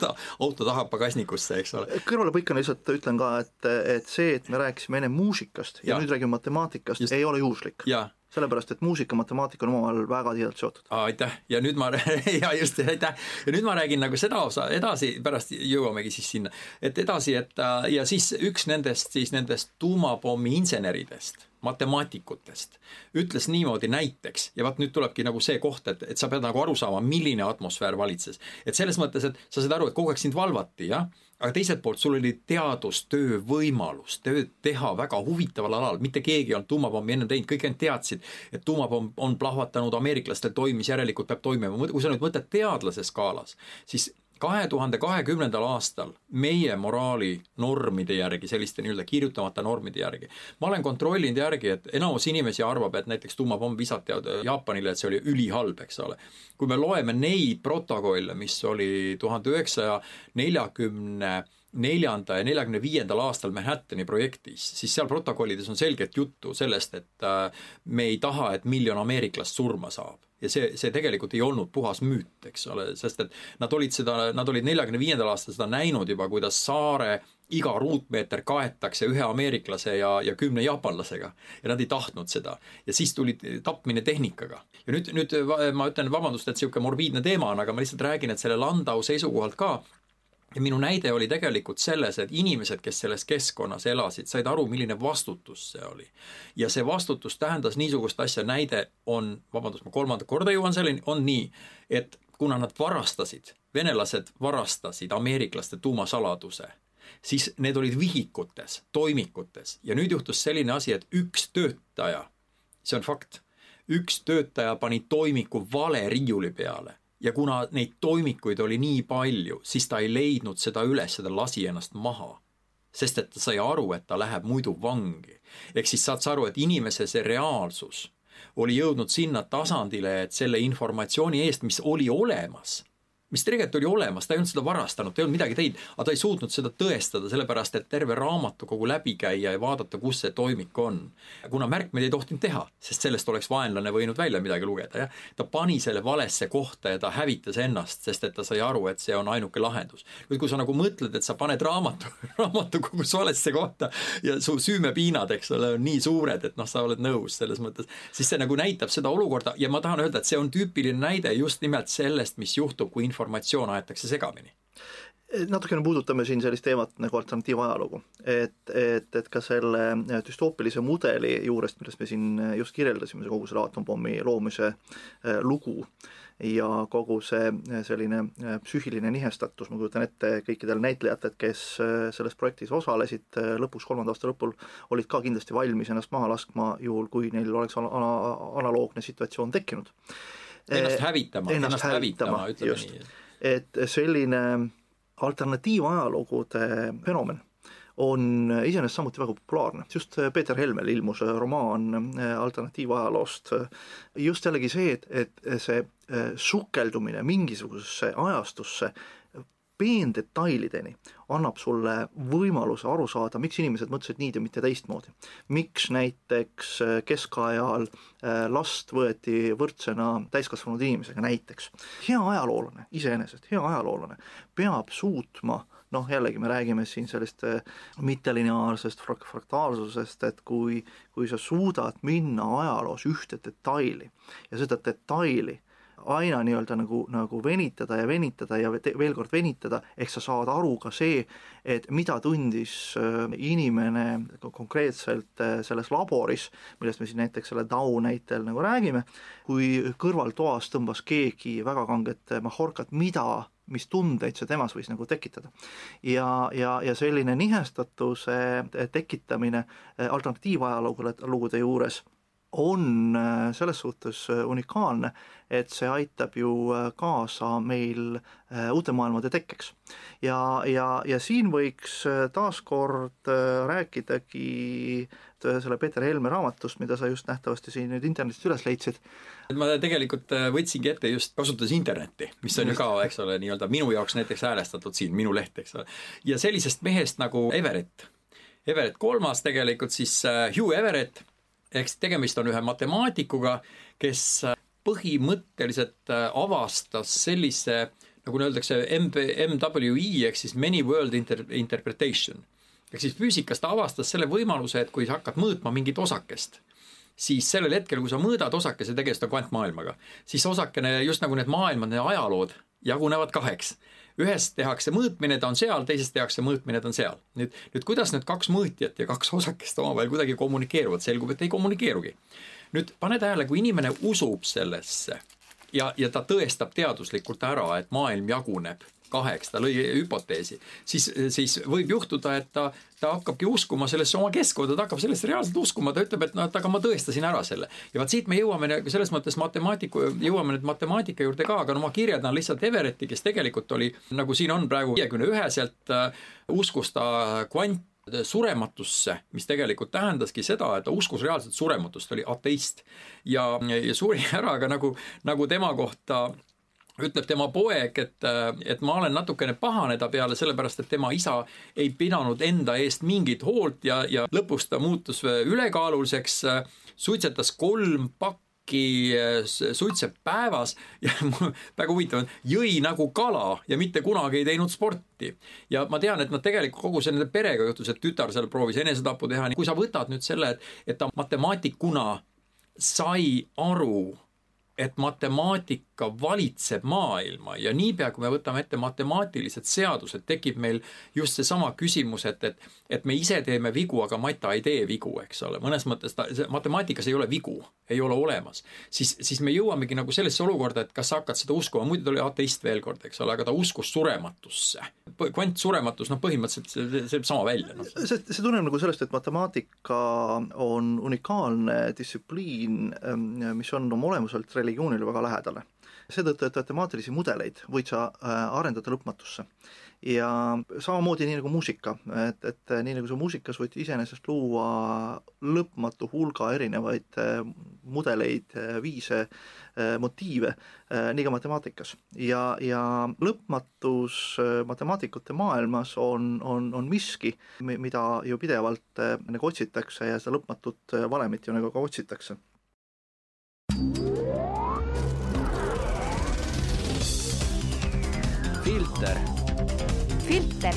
E: auto taha pagasnikusse, eks ole.
D: kõrvalepõikena lihtsalt ütlen ka, et, et see, et me rääkisime enne muusikast ja, ja nüüd räägime matemaatikast, ei ole juhuslik.
E: jaa
D: sellepärast, et muusika matemaatika on omavahel väga tihedalt seotud.
E: aitäh, ja nüüd ma, ja just, aitäh, ja nüüd ma räägin nagu seda osa edasi, pärast jõuamegi siis sinna, et edasi, et ja siis üks nendest siis nendest tuumapommi inseneridest matemaatikutest ütles niimoodi näiteks ja vaat nüüd tulebki nagu see koht, et, et sa pead nagu aru saama, milline atmosfäär valitses. et selles mõttes, et sa saad aru, et kogu aeg sind valvati, jah, aga teiselt poolt sul oli teadustöö võimalus tööd teha väga huvitaval alal, mitte keegi ei olnud tuumapommi enne teinud, kõik ainult teadsid, et tuumapomm on plahvatanud, ameeriklastel toimis, järelikult peab toimima, kui sa nüüd mõtled teadlase skaalas, siis kahe tuhande kahekümnendal aastal meie moraali normide järgi, selliste nii-öelda kirjutamata normide järgi, ma olen kontrollinud järgi, et enamus inimesi arvab, et näiteks tuumapomm visati Jaapanile, et see oli ülihalb, eks ole. kui me loeme neid protokolle, mis oli tuhande üheksasaja neljakümne neljanda ja neljakümne viiendal aastal Manhattani projektis, siis seal protokollides on selget juttu sellest, et äh, me ei taha, et miljon ameeriklast surma saab. Ja see, see tegelikult ei olnud puhas müüt, eks ole, sest et nad olid seda, nad olid neljakümne viiendal aastal seda näinud juba, kuidas saare iga ruutmeeter kaetakse ühe ameeriklase ja, ja kümne jaapanlasega ja nad ei tahtnud seda. ja siis tuli tapmine tehnikaga. ja nüüd, nüüd ma ütlen, vabandust, et niisugune morbiidne teema on, aga ma lihtsalt räägin, et selle Landau seisukohalt ka ja minu näide oli tegelikult selles, et inimesed, kes selles keskkonnas elasid, said aru, milline vastutus see oli. ja see vastutus tähendas niisugust asja, näide on, vabandust, ma kolmandat korda jõuan selleni, on nii, et kuna nad varastasid, venelased varastasid ameeriklaste tuumasaladuse, siis need olid vihikutes, toimikutes. Ja nüüd juhtus selline asi, et üks töötaja, see on fakt, üks töötaja pani toimiku vale riiuli peale ja kuna neid toimikuid oli nii palju, siis ta ei leidnud seda üles, ta lasi ennast maha. sest et ta sai aru, et ta läheb muidu vangi. ehk siis saad sa aru, et inimese see reaalsus oli jõudnud sinna tasandile, et selle informatsiooni eest, mis oli olemas mis tegelikult oli olemas, ta ei olnud seda varastanud, ta ei olnud midagi teinud, aga ta ei suutnud seda tõestada, sellepärast et terve raamatukogu läbi käia ja vaadata, kus see toimik on. kuna märkmeid ei tohtinud teha, sest sellest oleks vaenlane võinud välja midagi lugeda, jah. ta pani selle valesse kohta ja ta hävitas ennast, sest et ta sai aru, et see on ainuke lahendus. nüüd, kui sa nagu mõtled, et sa paned raamatu, raamatukogus valesse kohta ja su süümepiinad, eks ole, on nii suured, et noh, sa oled nõus selles mõttes, siis see nagu näitab seda olukorda ja ma tahan öelda, et see on tüüpiline näide just nimelt sellest, mis juhtub, kui info informatsioon aetakse segamini.
D: Natukene puudutame siin sellist teemat nagu alternatiivajalugu, et, et, et ka selle düstoopilise mudeli juurest, millest me siin just kirjeldasime, kogu selle aatomapommi loomise äh, lugu ja kogu see selline äh, psüühiline nihestatus, ma kujutan ette, kõikidel näitlejatel, kes äh, selles projektis osalesid, lõpuks, kolmanda aasta lõpul, olid ka kindlasti valmis ennast maha laskma, juhul kui neil oleks ana-, analoogne situatsioon tekkinud
E: ennast hävitama,
D: ennast, hävitama, ütleme just. nii. et selline alternatiivajaloogude fenomen on iseenesest samuti väga populaarne, just Peeter Helmel ilmus romaan alternatiivajaloost, just jällegi see, et, et see sukeldumine mingisugusesse ajastusse peendetailideni annab sulle võimaluse aru saada, miks inimesed mõtlesid nii ja mitte teistmoodi. miks näiteks äh, keskajal äh, last võeti võrdsena täiskasvanud inimesega näiteks. hea ajaloolane, iseenesest hea ajaloolane, peab suutma noh, jällegi me räägime siin sellist äh, mittelineaarsest frak-, fraktaalsusest, et kui, kui sa suudad minna ajaloos ühte detaili ja seda detaili aina nii-öelda nagu, nagu venitada ja venitada ja veel kord venitada, ehk sa saad aru ka see, et mida tundis äh, inimene konkreetselt äh, selles laboris, millest me siin näiteks selle Tau näitel nagu räägime, kui kõrvaltoas tõmbas keegi väga kanget mahorkat, mida mis tundeid see temas võis nagu tekitada. ja, ja, ja selline nihestatuse tekitamine alternatiivajaloogude juures on äh, selles suhtes äh, unikaalne, et see aitab ju äh, kaasa meil uute maailmade tekkeks. ja, ja, ja siin võiks taaskord rääkidagi selle Peeter Helme raamatust, mida sa just nähtavasti siin nüüd internetist üles leidsid.
E: ma tegelikult võtsingi ette just, kasutades internetti, mis on ju ka, eks ole, nii-öelda minu jaoks näiteks häälestatud siin, minu leht, eks ole. ja sellisest mehest nagu Everett, Everett kolmas tegelikult siis Hugh Everett siis tegemist on ühe matemaatikuga, kes põhimõtteliselt äh, avastas sellise nagu öeldakse, MB, MWI ehk siis Many World Inter-, Interpretation. ehk siis füüsikas ta avastas selle võimaluse, et kui sa hakkad mõõtma mingit osakest, siis sellel hetkel, kui sa mõõdad osakese, tegemist on kvantmaailmaga, siis osakene, just nagu need maailmad, need ajalood jagunevad kaheks ühes tehakse mõõtmine, ta on seal, teises tehakse mõõtmine, ta on seal. nüüd, nüüd kuidas need kaks mõõtjat ja kaks osakest omavahel kuidagi kommunikeeruvad, selgub, et ei kommunikeerugi. nüüd pane tähele, kui inimene usub sellesse ja, ja ta tõestab teaduslikult ära, et maailm jaguneb kaheks, ta lõi hüpoteesi, siis, siis võib juhtuda, et ta, ta hakkabki uskuma sellesse oma keskkonda, ta hakkab sellesse reaalselt uskuma, ta ütleb, et noh, et aga ma tõestasin ära selle. ja vaat siit me jõuame selles mõttes matemaatiku, jõuame nüüd matemaatika juurde ka, aga no ma kirjeldan lihtsalt Everetti, kes tegelikult oli, nagu siin on praegu viiekümne üheselt äh,, uskus ta kvant surematusse, mis tegelikult tähendaski seda, et ta uskus reaalselt surematust, oli ateist. ja, ja suri ära ka nagu, nagu tema kohta ütleb tema poeg, et, et ma olen natukene pahane ta peale, sellepärast et tema isa ei pidanud enda eest mingit hoolt ja, ja lõpus ta muutus ülekaaluliseks, suitsetas kolm pakki suitse päevas ja väga huvitav, jõi nagu kala ja mitte kunagi ei teinud sporti. ja ma tean, et noh, tegelikult kogu see nende perega juhtus, et tütar seal proovis enesetapu teha, kui sa võtad nüüd selle, et, et ta matemaatikuna sai aru et matemaatika valitseb maailma ja niipea, kui me võtame ette matemaatilised seadused, tekib meil just seesama küsimus, et, et, et me ise teeme vigu, aga Mata ei tee vigu, eks ole, mõnes mõttes ta, matemaatikas ei ole vigu, ei ole olemas. siis, siis me jõuamegi nagu sellesse olukorda, et kas sa hakkad seda uskuma, muidu ta oli ateist veel kord, eks ole, aga ta uskus surematusse. kvantsurematus, noh, põhimõtteliselt see, see sama välja no..
D: see, see tuleneb nagu sellest, et matemaatika on unikaalne distsipliin, mis on oma olemuselt religioonile väga lähedale. seetõttu, et matemaatilisi mudeleid võid sa äh, arendada lõpmatusse. ja samamoodi nii nagu muusika, et, et nii nagu sa muusikas võid iseenesest luua lõpmatu hulga erinevaid äh, mudeleid, äh, viise, motiive, nii ka matemaatikas. ja, ja lõpmatus matemaatikute maailmas on, on, on miski, mida ju pidevalt nagu otsitakse ja seda lõpmatut valemit ju nagu ka otsitakse
B: filter. filter.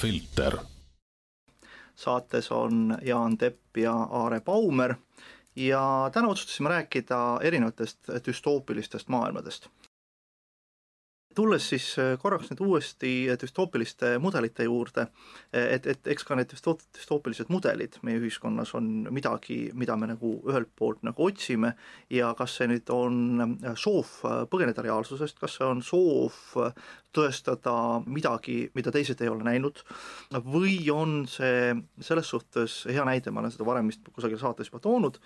A: filter.
D: saates on Jaan Tepp ja Aare Baumer ja täna otsustasime rääkida erinevatest düstoopilistest maailmadest tulles siis äh, korraks nüüd uuesti düstoopiliste mudelite juurde, et, et eks ka need düstoopilised mudelid meie ühiskonnas on midagi, mida me nagu ühelt poolt nagu otsime ja kas see nüüd on soov põgeneda reaalsusest, kas see on soov tõestada midagi, mida teised ei ole näinud, või on see selles suhtes hea näide, ma olen seda varem vist kusagil saates juba toonud,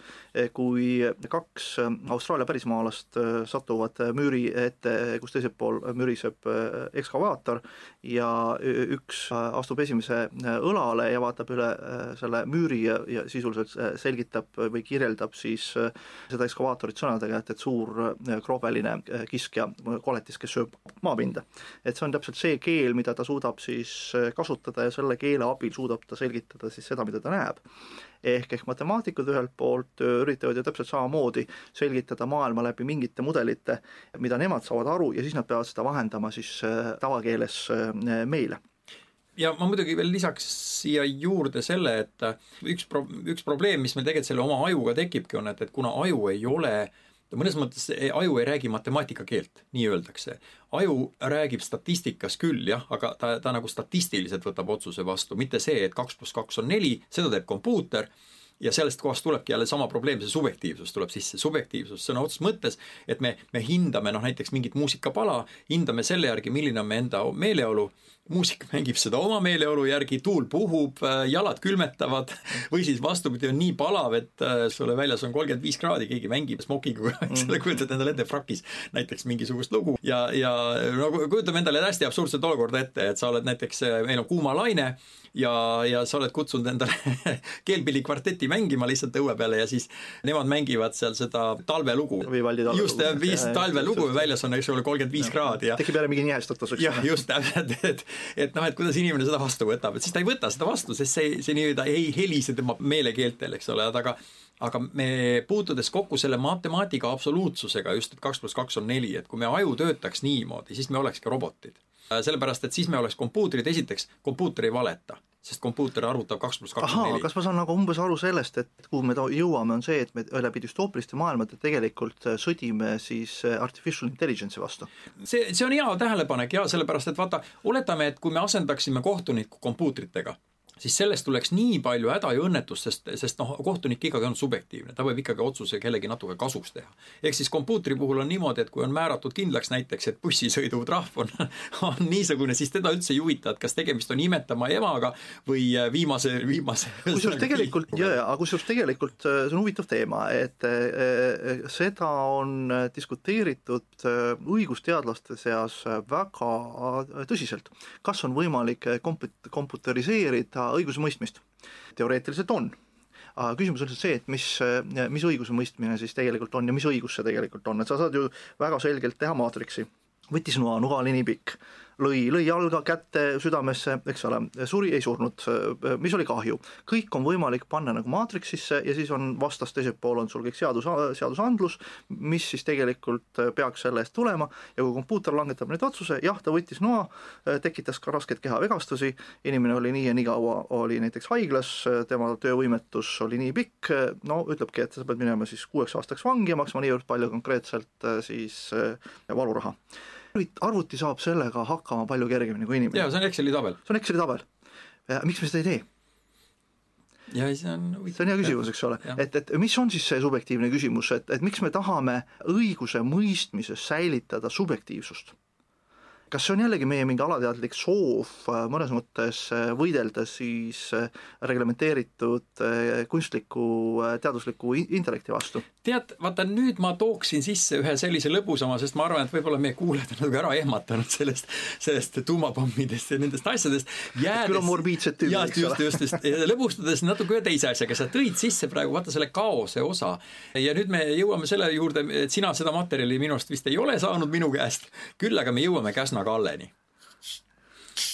D: kui kaks Austraalia pärismaalast satuvad müüri ette, kus teisel pool müriseb ekskavaator ja üks astub esimese õlale ja vaatab üle selle müüri ja, ja sisuliselt selgitab või kirjeldab siis seda ekskavaatorit sõnadega, et, et suur kroobeline kiskja, koletis, kes sööb maapinda et see on täpselt see keel, mida ta suudab siis äh, kasutada ja selle keele abil suudab ta selgitada siis seda, mida ta näeb. ehk, ehk matemaatikud ühelt poolt äh, üritavad ju täpselt samamoodi selgitada maailma läbi mingite mudelite, mida nemad saavad aru ja siis nad peavad seda vahendama siis äh, tavakeeles meile
E: ja ma muidugi veel lisaks siia juurde selle, et üks pro-, üks probleem, mis meil tegelikult selle oma ajuga tekibki, on, et, et kuna aju ei ole äh, mõnes mõttes aju ei räägi matemaatika keelt, nii öeldakse. aju räägib statistikas küll jah, aga ta, ta nagu statistiliselt võtab otsuse vastu, mitte see, et kaks pluss kaks on neli, seda teeb kompuuter ja sellest kohast tulebki jälle sama probleem, see subjektiivsus tuleb sisse, subjektiivsus sõna otseses mõttes, et me, me hindame noh, näiteks mingit muusikapala, hindame selle järgi, milline on meie enda meeleolu muusik mängib seda oma meeleolu järgi, tuul puhub, jalad külmetavad või siis vastupidi, on nii palav, et äh, sulle väljas on kolmkümmend viis kraadi, keegi mängib smokiga, eks ole, kujutad endale ette frakis näiteks mingisugust lugu ja, ja no kujutame endale hästi absurdset olukorda ette, et sa oled näiteks, meil on kuumalaine ja, ja sa oled kutsunud endale keelpilli kvarteti mängima lihtsalt õue peale ja siis nemad mängivad seal seda talvelugu. Just, viis talvelugu väljas on, eks ole, kolmkümmend viis kraadi ja
D: tekib jälle mingi nihestutus, eks
E: ole. jah, just täpselt, et et noh, et kuidas inimene seda vastu võtab, et siis ta ei võta seda vastu, sest see, see nii-öelda ei helise tema meelekeeltel, eks ole, aga aga me puutudes kokku selle matemaatika absoluutsusega just, et kaks pluss kaks on neli, et kui me aju töötaks niimoodi, siis me olekski robotid. Sellepärast, et siis me oleks kompuutrid, esiteks, kompuuter ei valeta, sest kompuuter arvutab kaks pluss kaks on neli.
D: kas ma saan nagu umbes aru sellest, et kuhu me jõuame, on see, et me läbi düstoopiliste maailmade tegelikult äh, sõdime siis äh, artificial intelligence'i vastu?
E: see, see on hea tähelepanek ja sellepärast, et vaata, oletame, et kui me asendaksime kohtuniku kompuutritega siis sellest tuleks nii palju häda ja õnnetust, sest, sest noh, kohtunik ikkagi on subjektiivne, ta võib ikkagi otsuse kellegi natuke kasuks teha. ehk siis kompuutri puhul on niimoodi, et kui on määratud kindlaks näiteks, et bussisõidutrahv on, on niisugune, siis teda üldse ei huvita, et kas tegemist on imetama emaga või äh, viimase, viimase
D: kusjuures tegelikult, jaa, aga kusjuures tegelikult äh, see on huvitav teema, et äh, seda on diskuteeritud õigusteadlaste seas väga tõsiselt. kas on võimalik komput-, komputeriseerida õigusemõistmist. teoreetiliselt on aga küsimus on lihtsalt see, et mis, mis õigusemõistmine siis tegelikult on ja mis õigus see tegelikult on, et sa saad ju väga selgelt teha maatriksi. võttis noa, nuga oli nii pikk lõi, lõi jalga kätte südamesse, eks ole, suri, ei surnud, mis oli kahju. kõik on võimalik panna nagu maatriksisse ja siis on vastas teisel pool on sul kõik seadus, seadusandlus, mis siis tegelikult peaks selle eest tulema. Ja kui kompuuter langetab nüüd otsuse, jah, ta võttis noa, tekitas ka raskeid kehavigastusi, inimene oli nii ja nii kaua, oli näiteks haiglas, tema töövõimetus oli nii pikk, no ütlebki, et sa pead minema siis kuueks aastaks vangi ja maksma niivõrd palju konkreetselt siis valuraha arvuti saab sellega hakkama palju kergemini kui inimene.
E: jaa, see on Exceli tabel.
D: see on Exceli tabel. miks me seda ei tee?
E: ja see on
D: see on hea küsimus, eks ole, et, et mis on siis see subjektiivne küsimus, et, et miks me tahame õiguse mõistmises säilitada subjektiivsust? Kas see on jällegi meie mingi alateadlik soov äh, mõnes mõttes äh, võidelda siis äh, reglementeeritud kunstliku teadusliku intellekti vastu?
E: tead, vaata nüüd ma tooksin sisse ühe sellise lõbusama, sest ma arvan, et võib-olla meie kuulajad on natuke ära ehmatanud sellest, sellest tuumapommidest ja nendest asjadest.
D: küll on morbiidsed tüübid,
E: eks ole. just, just, just, lõbustades natuke ühe teise asjaga, sa tõid sisse praegu vaata selle kaose osa ja nüüd me jõuame selle juurde, et sina seda materjali minu arust vist ei ole saanud minu käest, küll aga me jõuame Käsna Kalleni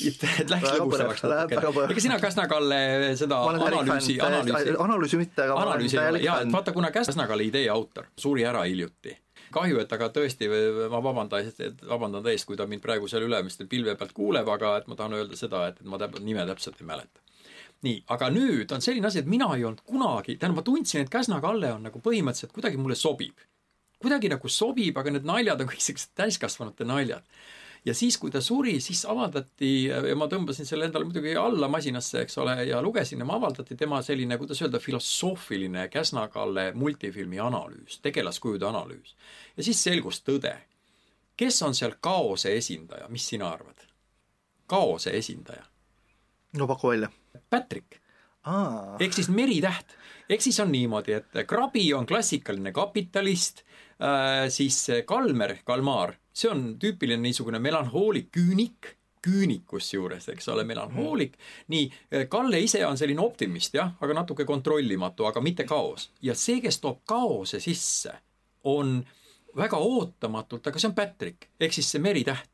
E: et, et läks lõbusamaks natuke. ega sina Käsna-Kalle seda analüüsi,
D: analüüsi, analüüsi mitte, aga
E: analüüsi ei ole, jaa, et vaata, kuna Käsna-Kalle idee autor suri ära hiljuti, kahju, et aga tõesti, ma vabandan, vabandan täiesti, kui ta mind praegu seal ülemistel pilve pealt kuuleb, aga et ma tahan öelda seda, et ma täp-, nime täpselt ei mäleta. nii, aga nüüd on selline asi, et mina ei olnud kunagi, tähendab, ma tundsin, et Käsna-Kalle on nagu põhimõtteliselt kuidagi mulle sobib. kuidagi nagu sobib, aga need naljad on kõik siuksed täiskasvanute naljad ja siis, kui ta suri, siis avaldati ja ma tõmbasin selle endale muidugi alla masinasse, eks ole, ja lugesin ja avaldati tema selline, kuidas öelda, filosoofiline Käsna-Kalle multifilmi analüüs, tegelaskujude analüüs. ja siis selgus tõde. kes on seal kaose esindaja, mis sina arvad? kaose esindaja?
D: no paku välja.
E: Patrick. ehk siis meritäht. ehk siis on niimoodi, et Krabi on klassikaline kapitalist äh,, siis Kalmer, Kalmar see on tüüpiline niisugune melanhoolik küünik, küünik kusjuures, eks ole, melanhoolik. nii, Kalle ise on selline optimist jah, aga natuke kontrollimatu, aga mitte kaos. ja see, kes toob kaose sisse, on väga ootamatult, aga see on Patrick ehk siis see meritäht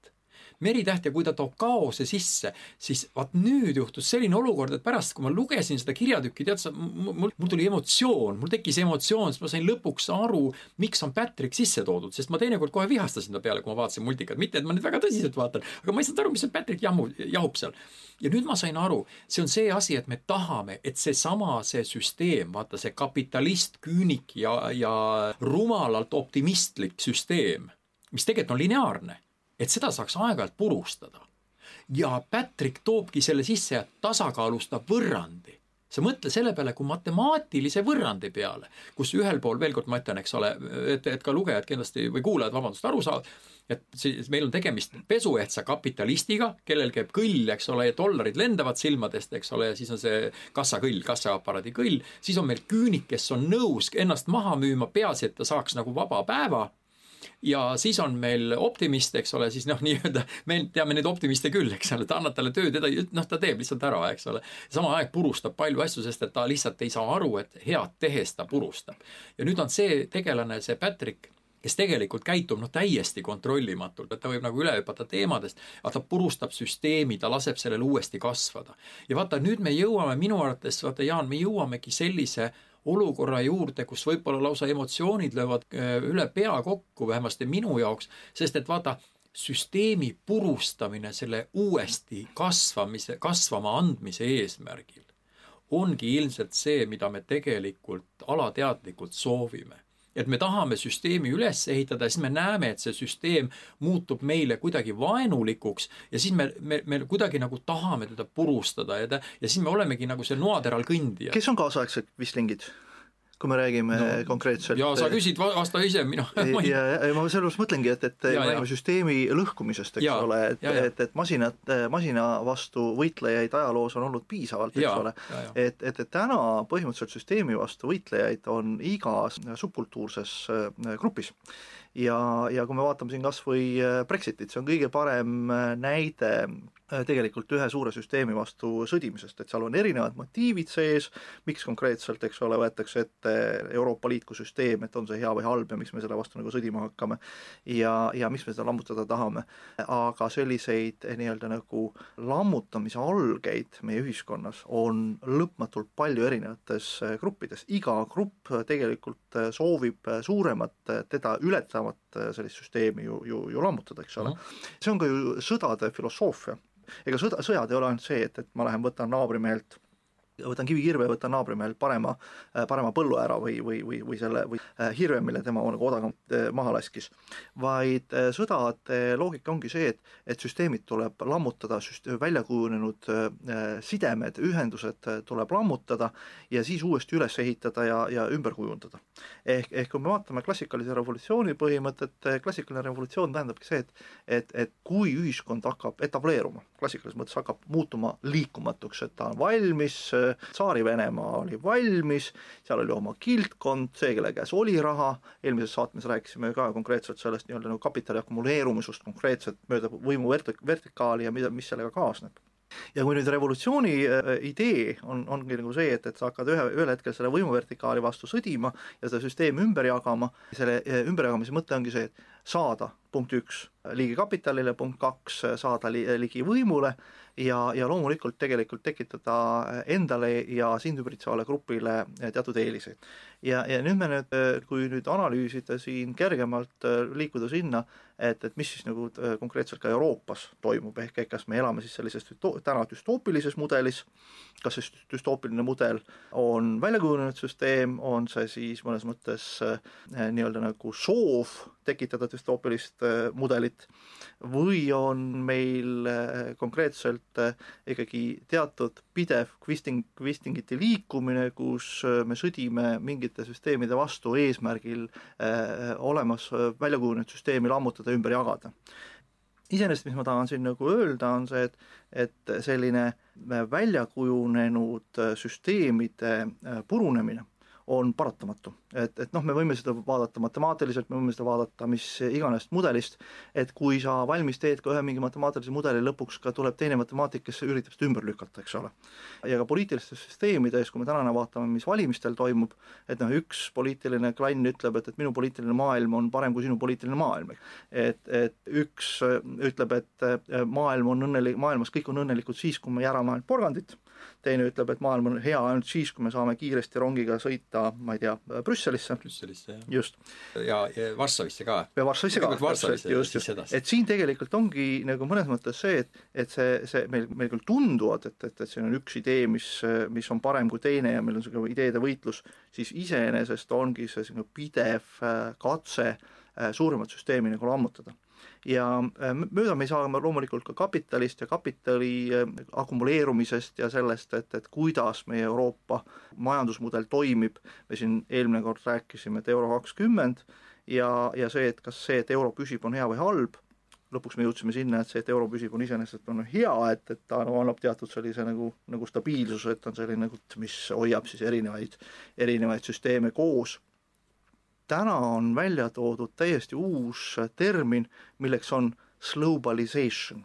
E: meritäht ja kui ta toob kaose sisse, siis vaat nüüd juhtus selline olukord, et pärast, kui ma lugesin seda kirjatükki, tead sa, mul, mul tuli emotsioon, mul tekkis emotsioon, sest ma sain lõpuks aru, miks on Patrick sisse toodud, sest ma teinekord kohe vihastasin ta peale, kui ma vaatasin multikat, mitte et ma nüüd väga tõsiselt vaatan, aga ma ei saanud aru, mis see Patrick jamu, jahub seal. ja nüüd ma sain aru, see on see asi, et me tahame, et seesama, see süsteem, vaata see kapitalist, küünik ja, ja rumalalt optimistlik süsteem, mis tegelikult on lineaarne et seda saaks aeg-ajalt purustada. ja Patrick toobki selle sisse ja tasakaalustab võrrandi. sa mõtle selle peale kui matemaatilise võrrandi peale, kus ühel pool, veel kord ma ütlen, eks ole, et, et ka lugejad kindlasti või kuulajad, vabandust, aru saavad, et siis meil on tegemist pesuehtsa kapitalistiga, kellel käib kõll, eks ole, ja dollarid lendavad silmadest, eks ole, ja siis on see kassakõll, kassaaparaadi kõll, siis on meil küünik, kes on nõus ennast maha müüma, peaasi, et ta saaks nagu vaba päeva ja siis on meil optimist, eks ole, siis noh, nii-öelda me teame neid optimiste küll, eks ole, ta annab talle tööd ja ta, noh, ta teeb lihtsalt ära, eks ole. samal ajal purustab palju asju, sest et ta lihtsalt ei saa aru, et head tehes ta purustab. ja nüüd on see tegelane, see Patrick kes tegelikult käitub noh, täiesti kontrollimatult, et ta võib nagu üle hüpata teemadest, aga ta purustab süsteemi, ta laseb sellel uuesti kasvada. ja vaata, nüüd me jõuame minu arvates, vaata Jaan, me jõuamegi sellise olukorra juurde, kus võib-olla lausa emotsioonid löövad äh, üle pea kokku, vähemasti minu jaoks, sest et vaata, süsteemi purustamine selle uuesti kasvamise, kasvama andmise eesmärgil ongi ilmselt see, mida me tegelikult alateadlikult soovime et me tahame süsteemi üles ehitada siis me näeme, et see süsteem muutub meile kuidagi vaenulikuks ja siis me, me, me kuidagi nagu tahame teda purustada ja ta, ja siis me olemegi nagu see noateral kõndija.
D: kes on kaasaegsed Wistlingid? Kui me räägime no, konkreetselt
E: ja sa küsid, vasta ise, mina.
D: ma ei ja, ja ma sellepärast mõtlengi, et, et me räägime süsteemi lõhkumisest, eks ja, ole, et, et, et masinad, masina vastu võitlejaid ajaloos on olnud piisavalt, eks ja, ole, et, et, et täna põhimõtteliselt süsteemi vastu võitlejaid on igas subkultuurses äh, grupis. Ja, ja kui me vaatame siin kas või Brexitit, see on kõige parem näide tegelikult ühe suure süsteemi vastu sõdimisest, et seal on erinevad motiivid sees, miks konkreetselt, eks ole, võetakse ette Euroopa Liit kui süsteem, et on see hea või halb ja miks me selle vastu nagu sõdima hakkame ja, ja miks me seda lammutada tahame. aga selliseid eh, nii-öelda nagu lammutamise algeid meie ühiskonnas on lõpmatult palju erinevates eh, gruppides, iga grupp tegelikult eh, soovib suuremat, teda ületavat sellist süsteemi ju, ju, ju lammutada, eks ole. see on ka ju sõdade filosoofia ega sõda, sõjad ei ole ainult see, et, et ma lähen võtan naabrimehelt võtan kivikirve võtan naabrimehelt parema, äh, parema põllu ära või, või, või, või selle või äh, hirve, mille tema nagu odavamalt äh, maha laskis. vaid sõdade loogika ongi see, et, et süsteemid tuleb lammutada, välja kujunenud sidemed, ühendused tuleb lammutada ja siis uuesti üles ehitada ja, ja ümber kujundada. ehk, ehk kui me vaatame klassikalise revolutsiooni põhimõtet, klassikaline revolutsioon tähendabki see, et et, et kui ühiskond hakkab etableeruma, klassikalises mõttes hakkab muutuma liikumatuks, et ta on valmis Tsaari-Venemaa oli valmis, seal oli oma kildkond, see, kelle käes oli raha, eelmises saates rääkisime ka konkreetselt sellest nii-öelda nagu kapitali akumuleerumisest konkreetselt mööda võimu vert-, vertikaali ja mida, mis sellega kaasneb. Ja kui nüüd revolutsiooni äh, idee on, ongi nagu see, et, et sa hakkad ühe, ühel hetkel selle võimuvertikaali vastu sõdima ja seda süsteemi ümber jagama, selle äh, ümberjagamise mõte ongi see, et saada punkt üks ligi kapitalile, punkt kaks saada li, ligi võimule ja, ja loomulikult tegelikult tekitada endale ja sind ümbritsevale grupile teatud eeliseid. ja, ja nüüd me nüüd, kui nüüd analüüsida siin kergemalt, liikuda sinna, et, et mis siis nagu konkreetselt ka Euroopas toimub, ehk et kas me elame siis sellises täna düstoopilises mudelis, kas see düstoopiline mudel on välja kujunenud süsteem, on see siis mõnes mõttes eh, nii-öelda nagu soov tekitada düstoopilist eh, mudelit. Või on meil eh, konkreetselt ikkagi teatud pidev kvisting, kvistingiti liikumine, kus me sõdime mingite süsteemide vastu eesmärgil olemas välja kujunenud süsteemi lammutada, ümber jagada. Iseenesest, mis ma tahan siin nagu öelda, on see, et, et selline välja kujunenud süsteemide purunemine on paratamatu. et, et noh, me võime seda vaadata matemaatiliselt, me võime seda vaadata mis iganes mudelist, et kui sa valmis teed ka ühe mingi matemaatilise mudeli, lõpuks ka tuleb teine matemaatik, kes üritab seda ümber lükata, eks ole. ja ka poliitilistes süsteemides, kui me täna vaatame, mis valimistel toimub, et noh, üks poliitiline klann ütleb, et, et minu poliitiline maailm on parem kui sinu poliitiline maailm. et, et üks ütleb, et maailm on õnnelik, maailmas kõik on õnnelikud siis, kui me järame ainult porgandit teine ütleb, et maailm on hea ainult siis, kui me saame kiiresti rongiga sõita, ma ei tea, Brüsselisse.
E: Brüsselisse, jah.
D: just.
E: ja, ja Varssavisse ka.
D: ja Varssavisse ka, täpselt, just, just. et siin tegelikult ongi nagu mõnes mõttes see, et, et see, see meil, meil küll tunduvad, et, et, et siin on üks idee, mis, mis on parem kui teine ja meil on niisugune ideede võitlus, siis iseenesest ongi see niisugune pidev äh, katse äh, suuremat süsteemi nagu lammutada ja äh, mööda me ei saa loomulikult ka kapitalist ja kapitali äh, akumuleerumisest ja sellest, et, et kuidas meie Euroopa majandusmudel toimib, me siin eelmine kord rääkisime, et euro kakskümmend ja, ja see, et kas see, et euro püsib, on hea või halb, lõpuks me jõudsime sinna, et see, et euro püsib, on iseenesest on hea, et, et ta no, annab teatud sellise nagu, nagu stabiilsuse, et on selline nagu, mis hoiab siis erinevaid, erinevaid süsteeme koos täna on välja toodud täiesti uus termin, milleks on globalization.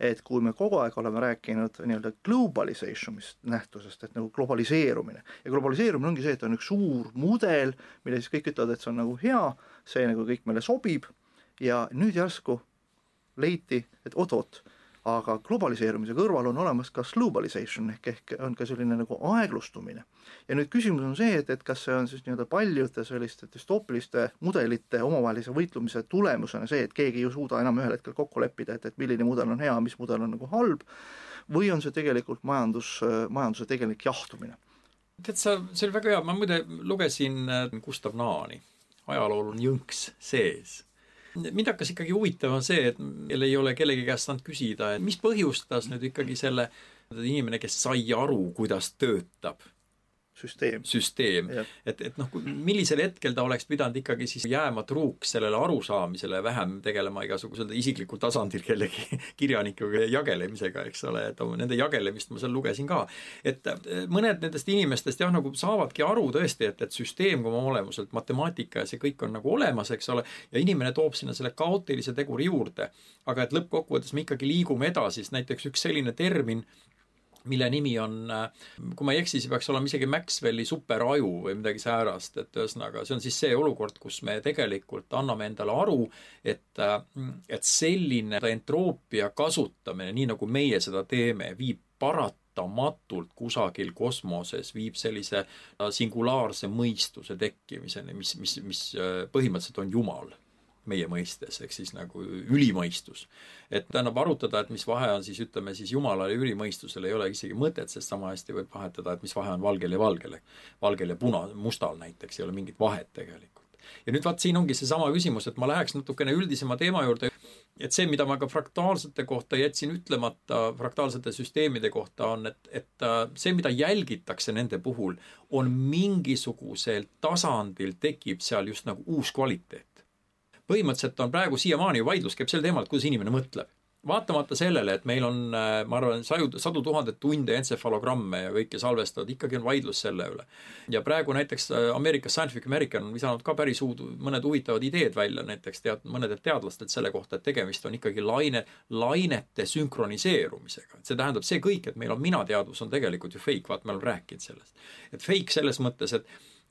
D: et kui me kogu aeg oleme rääkinud nii-öelda globalization'ist nähtusest, et nagu globaliseerumine ja globaliseerumine ongi see, et on üks suur mudel, mille siis kõik ütlevad, et see on nagu hea, see nagu kõik meile sobib ja nüüd järsku leiti, et oot-oot aga globaliseerumise kõrval on olemas ka globalization ehk, ehk on ka selline nagu aeglustumine. ja nüüd küsimus on see, et, et kas see on siis nii-öelda paljude selliste düstoopiliste mudelite omavahelise võitlumise tulemusena see, et keegi ei suuda enam ühel hetkel kokku leppida, et, et milline mudel on hea, mis mudel on nagu halb, või on see tegelikult majandus, majanduse tegelik jahtumine?
E: tead sa, see oli väga hea, ma muide lugesin äh, Gustav Naani, ajalool on jõnks sees mind hakkas ikkagi huvitama see, et meil ei ole kellegi käest saanud küsida, et mis põhjustas nüüd ikkagi selle inimene, kes sai aru, kuidas töötab
D: süsteem,
E: süsteem., et, et noh, millisel hetkel ta oleks pidanud ikkagi siis jääma truuks sellele arusaamisele, vähem tegelema igasugusel isiklikul tasandil kellegi kirjanikuga jagelemisega, eks ole, et nende jagelemist ma seal lugesin ka. et eh, mõned nendest inimestest jah, nagu saavadki aru tõesti, et, et süsteem kui oma olemuselt, matemaatika ja see kõik on nagu olemas, eks ole, ja inimene toob sinna selle kaootilise teguri juurde. aga et lõppkokkuvõttes me ikkagi liigume edasi, sest näiteks üks selline termin, mille nimi on, kui ma ei eksi, see peaks olema isegi Maxwelli superaju või midagi säärast, et ühesõnaga see on siis see olukord, kus me tegelikult anname endale aru, et, et selline entroopia kasutamine, nii nagu meie seda teeme, viib paratamatult kusagil kosmoses viib sellise singulaarse mõistuse tekkimiseni, mis, mis, mis põhimõtteliselt on Jumal meie mõistes, ehk siis nagu ülimõistus. et tähendab, arutada, et mis vahe on siis ütleme siis jumalal ja ülimõistusel ei ole isegi mõtet, sest sama hästi võib vahetada, et mis vahe on valgel ja valgel. valgel ja puna, mustal näiteks ei ole mingit vahet tegelikult. ja nüüd vaat siin ongi seesama küsimus, et ma läheks natukene üldisema teema juurde, et see, mida ma ka fraktaalsete kohta jätsin ütlemata, fraktaalsete süsteemide kohta, on, et, et äh, see, mida jälgitakse nende puhul, on mingisugusel tasandil tekib seal just nagu uus kvaliteet põhimõtteliselt on praegu siiamaani vaidlus käib sel teemal, et kuidas inimene mõtleb vaatamata sellele, et meil on, äh, ma arvan, saju, sadu tuhandeid tunde entsefalogramme ja kõike salvestatud, ikkagi on vaidlus selle üle. ja praegu näiteks äh, Ameerikas Scientific American on visanud ka päris uud, mõned huvitavad ideed välja, näiteks tead, mõnedelt teadlastelt selle kohta, et tegemist on ikkagi laine, lainete sünkroniseerumisega. see tähendab see kõik, et meil on minateadvus on tegelikult ju fake, vaata, me oleme rääkinud sellest. et fake selles mõttes, et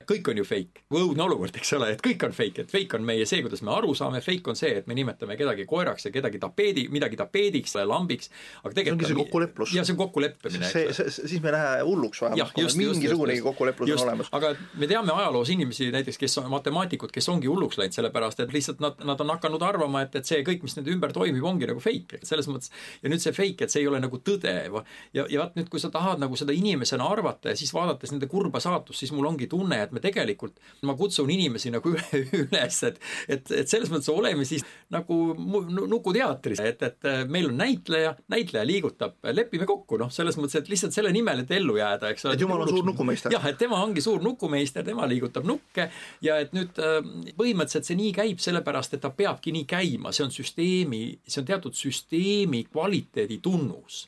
E: kõik on ju fake, õudne olukord, eks ole, et kõik on fake, et fake on meie see, kuidas me aru saame, fake on see, et me nimetame kedagi koeraks ja kedagi tapeedi, midagi tapeediks, lambiks,
D: aga tegelikult see ongi see kokkuleplus.
E: ja see on kokkuleppimine.
D: see, see, siis me ei lähe hulluks vähemalt, mingisugunegi kokkuleplus on olemas.
E: aga me teame ajaloos inimesi näiteks, kes on matemaatikud, kes ongi hulluks läinud, sellepärast et lihtsalt nad, nad on hakanud arvama, et, et see kõik, mis nende ümber toimib, ongi nagu fake, et selles mõttes ja nüüd see fake, et see ei ole nagu tõde ja, ja vaat nüüd, kui sa tahad nagu seda inimesena arvata ja siis vaadates nende kurba saatust, siis mul ongi tunne, et me tegelikult, ma kutsun inimesi nagu üles, et, et, et selles mõttes oleme siis nagu nukuteatris, et, et meil on näitleja, näitleja liigutab, lepime kokku, noh, selles mõttes, et lihtsalt selle nimel, et ellu jääda, eks
D: ole. et jumal on suur nukumeister.
E: jah, et tema ongi suur nukumeister, tema liigutab nukke ja et nüüd äh, põhimõtteliselt see nii käib sellepärast, et ta peabki nii käima, see on süsteemi, see on teatud süsteemi kvaliteedi tunnus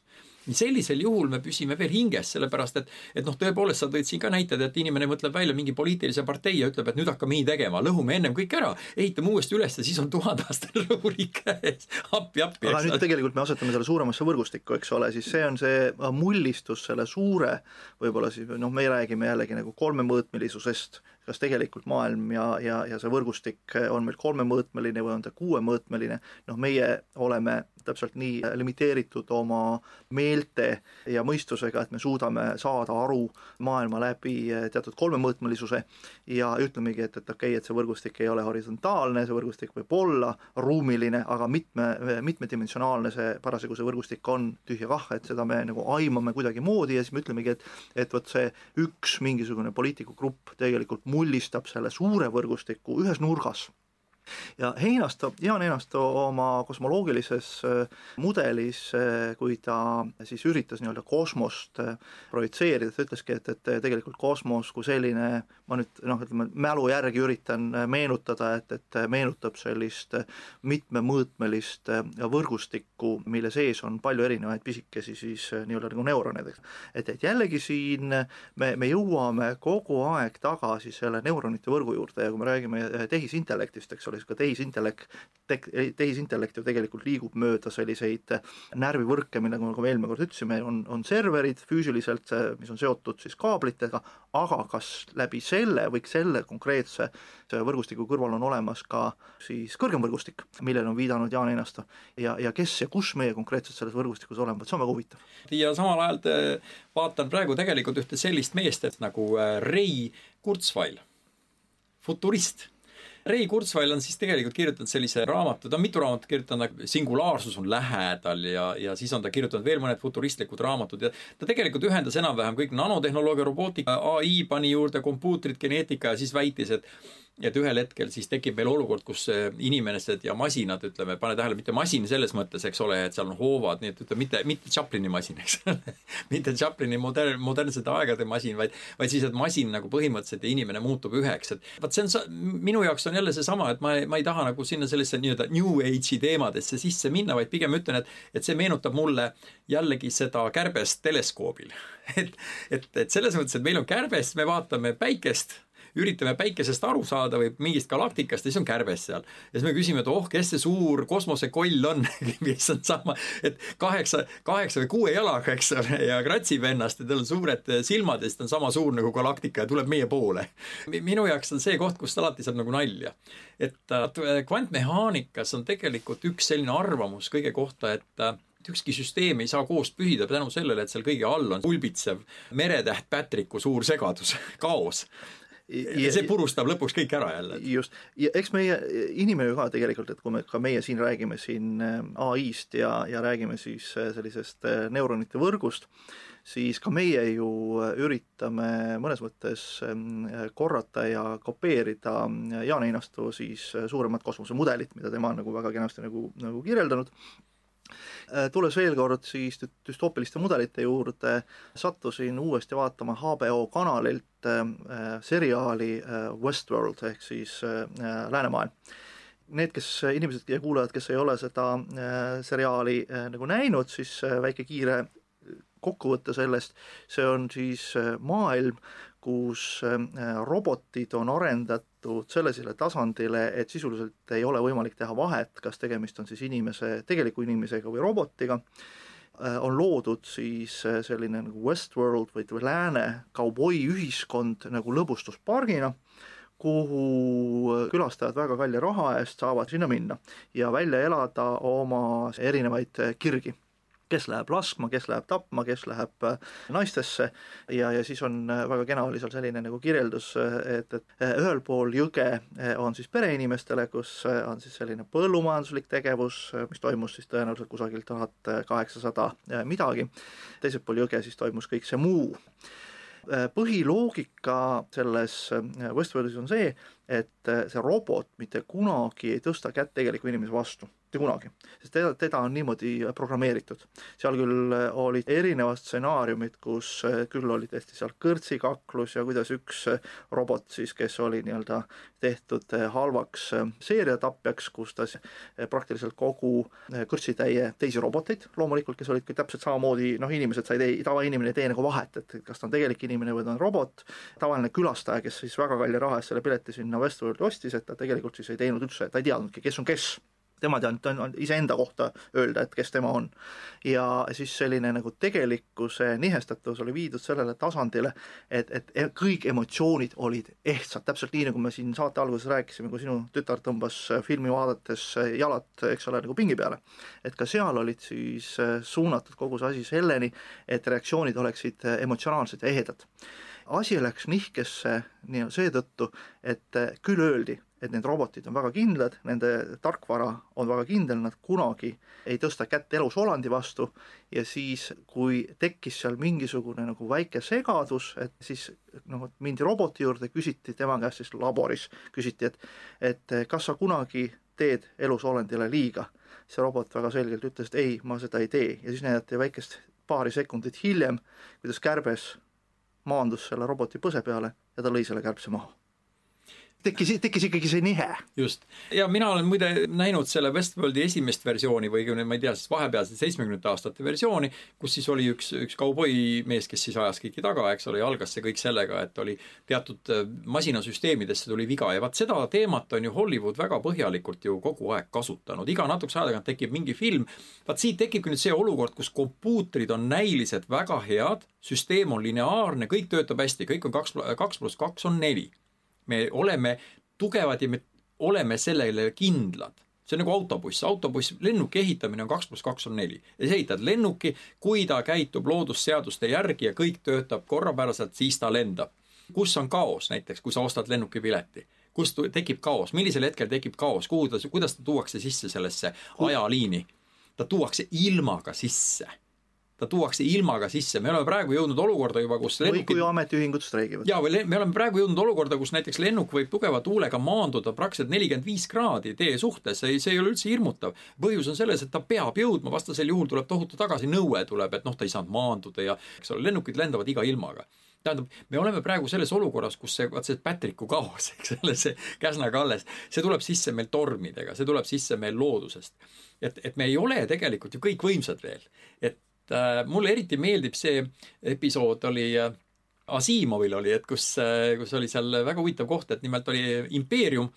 E: sellisel juhul me püsime veel hinges, sellepärast et, et noh, tõepoolest sa tõid siin ka näited, et inimene mõtleb välja mingi poliitilise partei ja ütleb, et nüüd hakkame nii tegema, lõhume ennem kõik ära, ehitame uuesti üles ja siis on tuhandaastane rõhurik käes. appi, appi.
D: aga nüüd tegelikult me asetame selle suuremasse võrgustikku, eks ole, siis see on see mullistus selle suure, võib-olla siis noh, me räägime jällegi nagu kolmemõõtmelisusest, kas tegelikult maailm ja, ja, ja see võrgustik on meil kolmemõõtmeline või on ta kuuemõõtmeline, noh, meie oleme täpselt nii limiteeritud oma meelte ja mõistusega, et me suudame saada aru maailma läbi teatud kolmemõõtmelisuse. Ja ütlemegi, et, et okei okay,, et see võrgustik ei ole horisontaalne, see võrgustik võib olla ruumiline, aga mitme, mitmedimensionaalne see parasjagu see võrgustik on, tühja kah, et seda me nagu aimame kuidagimoodi ja siis me ütlemegi, et et vot see üks mingisugune poliitikugrupp tegelikult mullistab selle suure võrgustiku ühes nurgas ja Heinasto, Jaan Heinasto oma kosmoloogilises äh, mudelis, äh, kui ta siis üritas nii-öelda kosmost äh, projitseerida, ta ütleski, et, et tegelikult kosmos kui selline, ma nüüd noh, ütleme mälu järgi üritan meenutada, et, et meenutab sellist mitmemõõtmelist võrgustikku, mille sees on palju erinevaid pisikesi siis nii-öelda nagu neuroneid, eks. et, et jällegi siin me, me jõuame kogu aeg tagasi selle neuronite võrgu juurde ja kui me räägime tehisintellektist, eks ole, siis ka tehisintellekt, tehisintellekt ju tegelikult liigub mööda selliseid närvivõrke, millega nagu me eelmine kord ütlesime, on, on serverid füüsiliselt, mis on seotud siis kaablitega, aga kas läbi selle või selle konkreetse võrgustiku kõrval on olemas ka siis kõrgem võrgustik, millele on viidanud Jaan Einasto ja, ja kes ja kus meie konkreetselt selles võrgustikus oleme, vot see on väga huvitav.
E: ja samal ajal vaatan praegu tegelikult ühte sellist meest, et nagu äh, Ray Kurzweil, futurist Ray Kurzweil on siis tegelikult kirjutanud sellise raamatu, ta on mitu raamatut kirjutanud, Singulaarsus on lähedal ja, ja siis on ta kirjutanud veel mõned futuristlikud raamatud ja ta tegelikult ühendas enam-vähem kõik nanotehnoloogia, robootika, ai pani juurde kompuutrid, geneetika ja siis väitis, et et ühel hetkel siis tekib meil olukord, kus inimesed ja masinad, ütleme, pane tähele, mitte masin selles mõttes, eks ole, et seal on hoovad, nii et ütleme, mitte, mitte Chaplini masin, eks ole. Mitte Chaplini modern, modernsete aegade masin, vaid, vaid siis, et masin nagu põhimõtteliselt ja inimene muutub üheks, et vot see on, minu jaoks on jälle seesama, et ma, ma ei taha nagu sinna sellesse nii-öelda new age'i teemadesse sisse minna, vaid pigem ütlen, et, et see meenutab mulle jällegi seda kärbest teleskoobil. Et, et, et selles mõttes, et meil on kärbes, me vaatame päikest üritame päikesest aru saada või mingist galaktikast ja siis on kärbes seal. ja siis me küsime, et oh, kes see suur kosmosekoll on mis on sama, et kaheksa, kaheksa või kuue jalaga, eks ole, ja kratsib ennast ja tal on suured silmad ja siis ta on sama suur nagu galaktika ja tuleb meie poole. minu jaoks on see koht, kust alati saab nagu nalja. et äh, kvantmehaanikas on tegelikult üks selline arvamus kõige kohta, et äh, ükski süsteem ei saa koos pühida tänu sellele, et seal kõige all on pulbitsev meretäht Patricku suur segadus, kaos ja, ja see purustab lõpuks kõik ära jälle.
D: just, ja eks meie inimene ju ka tegelikult, et kui me, ka meie siin räägime siin äh, ai-st ja, ja räägime siis äh, sellisest äh, neuronite võrgust, siis ka meie ju üritame mõnes mõttes ähm, korrata ja kopeerida Jaan Einastu siis suuremat kosmosemudelit, mida tema on nagu väga kenasti nagu, nagu kirjeldanud tulles veel kord siis düstoopiliste mudelite juurde, sattusin uuesti vaatama HBO kanalilt äh, seriaali äh, Westworld ehk siis äh, Läänemaailm. Need, kes, inimesed ja kuulajad, kes ei ole seda seriaali nagu näinud, siis väike kiire kokkuvõte sellest, see on siis maailm, kus robotid on arendatud sellisele tasandile, et sisuliselt ei ole võimalik teha vahet, kas tegemist on siis inimese, tegeliku inimesega või robotiga Äh, on loodud siis äh, selline nagu Westworld või, või lääne kauboi ühiskond nagu lõbustuspargina, kuhu külastajad väga kalli raha eest saavad sinna minna ja välja elada oma erinevaid kirgi kes läheb laskma, kes läheb tapma, kes läheb äh, naistesse. Ja, ja siis on äh, väga kena oli seal selline nagu kirjeldus, äh, et, et ühel pool jõge on siis pereinimestele, kus on siis selline põllumajanduslik tegevus, mis toimus siis tõenäoliselt kusagilt tuhat kaheksasada midagi, teisel pool jõge siis toimus kõik see muu. Põhiloogika selles Westworldis on see, et see robot mitte kunagi ei tõsta kätt tegeliku inimese vastu. Mitte kunagi, sest teda, teda on niimoodi programmeeritud. seal küll äh, olid erinevad stsenaariumid, kus äh, küll oli tõesti seal kõrtsikaklus ja kuidas üks äh, robot siis, kes oli nii-öelda tehtud halvaks seeriatapjaks, kus ta praktiliselt kogu kõrtsitäie teisi roboteid, loomulikult, kes olid täpselt samamoodi, noh, inimesed said, tavainimene ei tee nagu vahet, et kas ta on tegelik inimene või ta on robot, tavaline külastaja, kes siis väga kalli raha eest selle pileti sinna Westworldi ostis, et ta tegelikult siis ei teinud üldse, ta ei teadnudki, kes on kes tema teadnud ainult iseenda kohta öelda, et kes tema on. ja siis selline nagu tegelikkuse nihestatus oli viidud sellele tasandile, et, et e-, kõik emotsioonid olid ehtsad, täpselt nii, nagu me siin saate alguses rääkisime, kui sinu tütar tõmbas filmi vaadates jalad, eks ole, nagu pingi peale. et ka seal olid siis suunatud kogu see asi selleni, et reaktsioonid oleksid emotsionaalsed ja ehedad asi läks nihkesse nii seetõttu, et küll öeldi, et need robotid on väga kindlad, nende tarkvara on väga kindel, nad kunagi ei tõsta kätt elusolandi vastu ja siis, kui tekkis seal mingisugune nagu väike segadus, et siis noh, mindi roboti juurde, küsiti tema käest siis laboris, küsiti, et et kas sa kunagi teed elusolendile liiga, see robot väga selgelt ütles, et ei, ma seda ei tee. Ja siis näidati väikest paari sekundit hiljem, kuidas kärbes maandus selle roboti põse peale ja ta lõi selle kärbse maha tekkis, tekkis ikkagi see nihe.
E: just. ja mina olen muide näinud selle Westworldi esimest versiooni või ma ei tea, siis vahepealset seitsmekümnendate aastate versiooni, kus siis oli üks, üks kauboimees, kes siis ajas kõiki taga, eks ole, ja algas see kõik sellega, et oli teatud äh, masinasüsteemidesse tuli viga ja vaat seda teemat on ju Hollywood väga põhjalikult ju kogu aeg kasutanud, iga natukese aja tagant tekib mingi film, vaat siit tekibki nüüd see olukord, kus kompuutrid on näiliselt väga head, süsteem on lineaarne, kõik töötab hästi, kõik on kaks, kaks pluss kaks on neli me oleme tugevad ja me oleme sellele kindlad see on nagu autobuss, autobuss, lennuki ehitamine on kaks pluss kaks on neli. ja sa ehitad lennuki, kui ta käitub loodusseaduste järgi ja kõik töötab korrapäraselt, siis ta lendab. kus on kaos näiteks, kui sa ostad lennukipileti? kus tekib kaos, millisel hetkel tekib kaos, kuhu ta, kuidas ta tuuakse sisse sellesse ajaliini? ta tuuakse ilmaga sisse ta tuuakse ilmaga sisse, me oleme praegu jõudnud olukorda juba, kus
D: lennukid... või kui ametiühingud streigivad.
E: jaa, või me oleme praegu jõudnud olukorda, kus näiteks lennuk võib tugeva tuulega maanduda praktiliselt nelikümmend viis kraadi tee suhtes, see, see ei ole üldse hirmutav. põhjus on selles, et ta peab jõudma, vastasel juhul tuleb tohutu tagasinõue tuleb, et noh, ta ei saanud maanduda ja eks ole, lennukid lendavad iga ilmaga tähendab, me oleme praegu selles olukorras, kus see, vaat see Patricku kaos, eks ole, see Käsna kalles, see tuleb sisse meil tormidega, see tuleb sisse meil loodusest. et, et me ei ole tegelikult ju kõik võimsad veel. et mulle eriti meeldib see episood oli äh, Asimovil oli, et kus, äh, kus oli seal väga huvitav koht, et nimelt oli impeerium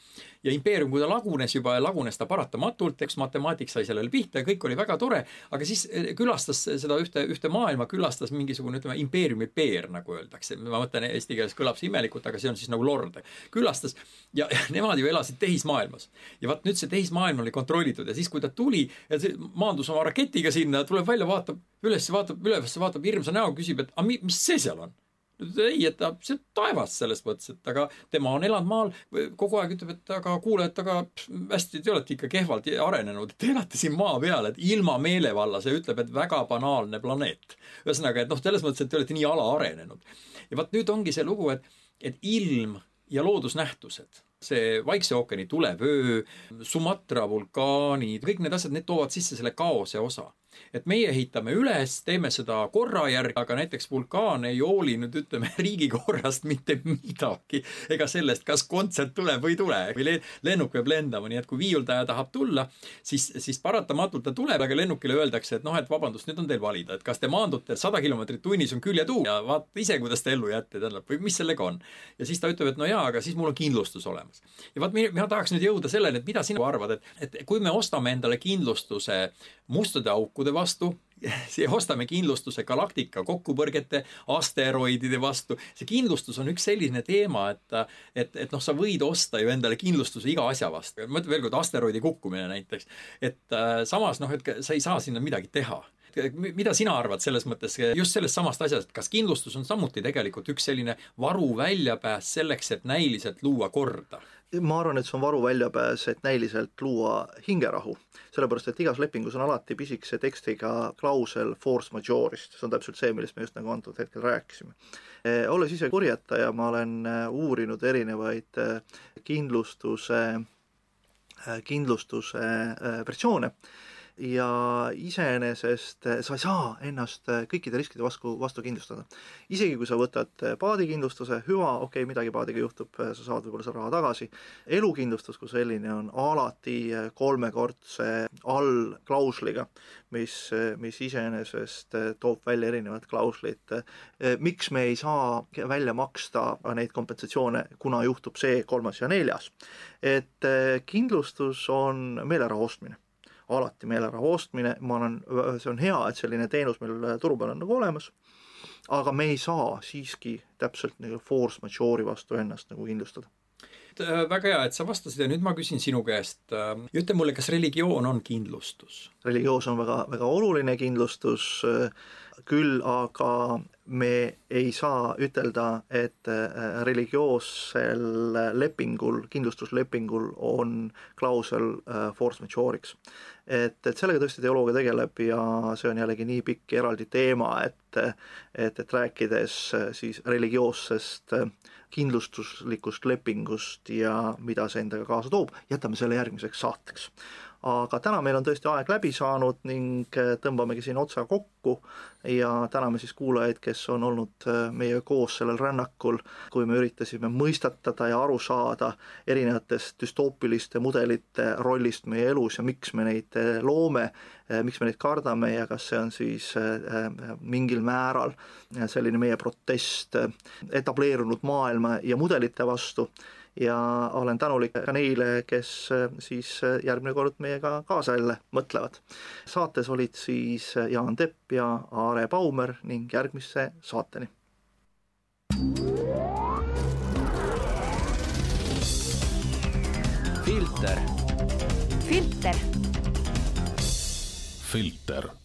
E: ja impeerium, kui ta lagunes juba, lagunes ta paratamatult, eks matemaatik sai sellele pihta ja kõik oli väga tore, aga siis eh, külastas seda ühte, ühte maailma, külastas mingisugune, ütleme, impeeriumi peer, nagu öeldakse. ma mõtlen, eesti keeles kõlab see imelikult, aga see on siis nagu lord. külastas ja, ja nemad ju elasid tehismaailmas. ja vaat nüüd see tehismaailm oli kontrollitud ja siis, kui ta tuli maandus oma raketiga sinna, tuleb välja, vaatab üles, vaatab üles, vaatab hirmsa näoga, küsib, et aga mis see seal on ei, et ta, see taevas selles mõttes, et aga tema on elanud maal, kogu aeg ütleb, et aga kuule, et aga hästi, te olete ikka kehvalt arenenud, te elate siin maa peal, et ilma meelevalla, see ütleb, et väga banaalne planeet. ühesõnaga, et noh, selles mõttes, et te olete nii alaarenenud. ja vot nüüd ongi see lugu, et, et ilm ja loodusnähtused see Vaikse ookeani tulevöö, Sumatra vulkaanid, kõik need asjad, need toovad sisse selle kaose osa et meie ehitame üles, teeme seda korra järgi, aga näiteks vulkaan ei hooli nüüd ütleme riigikorrast mitte midagi ega sellest, kas kontsert tuleb või ei tule või lennuk peab lendama, nii et kui viiuldaja tahab tulla, siis, siis paratamatult ta tuleb, aga lennukile öeldakse, et noh, et vabandust, nüüd on teil valida, et kas te maandute sada kilomeetrit tunnis on küljetuul ja vaata ise, kuidas te ellu jääte, tähendab, või mis sellega on. ja siis ta ütleb, et no jaa, aga siis mul on kindlustus olemas. ja vaat mina tahaks nüüd jõuda selleni, et mida sina arvad, et, et kui me ostame endale kindlustuse mustade aukude vastu, ostame kindlustuse galaktika kokkupõrgete, asteroidide vastu. see kindlustus on üks selline teema, et, et, et noh, sa võid osta ju endale kindlustuse iga asja vastu. ma ütlen veel kord, asteroidi kukkumine näiteks. et äh, samas noh, et sa ei saa sinna midagi teha mida sina arvad selles mõttes just sellest samast asjast, kas kindlustus on samuti tegelikult üks selline varu väljapääs selleks, et näiliselt luua korda?
D: ma arvan, et see on varu väljapääs, et näiliselt luua hingerahu. sellepärast, et igas lepingus on alati pisikese tekstiga klausel force majeure'ist, see on täpselt see, millest me just nagu antud hetkel rääkisime. Eh, olles ise korjataja, ma olen eh, uurinud erinevaid eh, kindlustuse, kindlustuse versioone ja iseenesest eh, sa ei saa ennast eh, kõikide riskide vastu, vastu kindlustada. isegi kui sa võtad eh, paadikindlustuse, hüva, okei okay,, midagi paadiga juhtub, sa saad võib-olla selle raha tagasi, elukindlustus kui selline on alati kolmekordse allklausliga, mis, mis iseenesest toob välja erinevad klauslid. miks me ei saa välja maksta neid kompensatsioone, kuna juhtub see, kolmas ja neljas? et kindlustus on meelerahu ostmine alati meelerahu ostmine, ma olen, see on hea, et selline teenus meil turu peal on nagu olemas, aga me ei saa siiski täpselt nagu force majeure'i vastu ennast nagu kindlustada.
E: äh, väga hea, et sa vastasid ja nüüd ma küsin sinu käest, äh, ütle mulle, kas religioon on kindlustus?
D: religioon on väga, väga oluline kindlustus, küll aga me ei saa ütelda, et äh, religioossel lepingul, kindlustuslepingul on klausel äh, force majeure'iks. et, et sellega tõesti teoloogia tegeleb ja see on jällegi nii pikk ja eraldi teema, et et, et rääkides äh, siis religioossest kindlustuslikust lepingust ja mida see endaga kaasa toob, jätame selle järgmiseks saateks aga täna meil on tõesti aeg läbi saanud ning äh, tõmbamegi siin otsa kokku ja täname siis kuulajaid, kes on olnud äh, meiega koos sellel rännakul, kui me üritasime mõistatada ja aru saada erinevatest düstoopiliste mudelite rollist meie elus ja miks me neid äh, loome, miks me neid kardame ja kas see on siis mingil määral selline meie protest etableerunud maailma ja mudelite vastu ja olen tänulik ka neile, kes äh, siis äh, järgmine kord meiega kaasa jälle mõtlevad. saates olid siis äh, Jaan Tepp ja Aare Baumer ning järgmise saateni.
B: filter. filter.
A: filter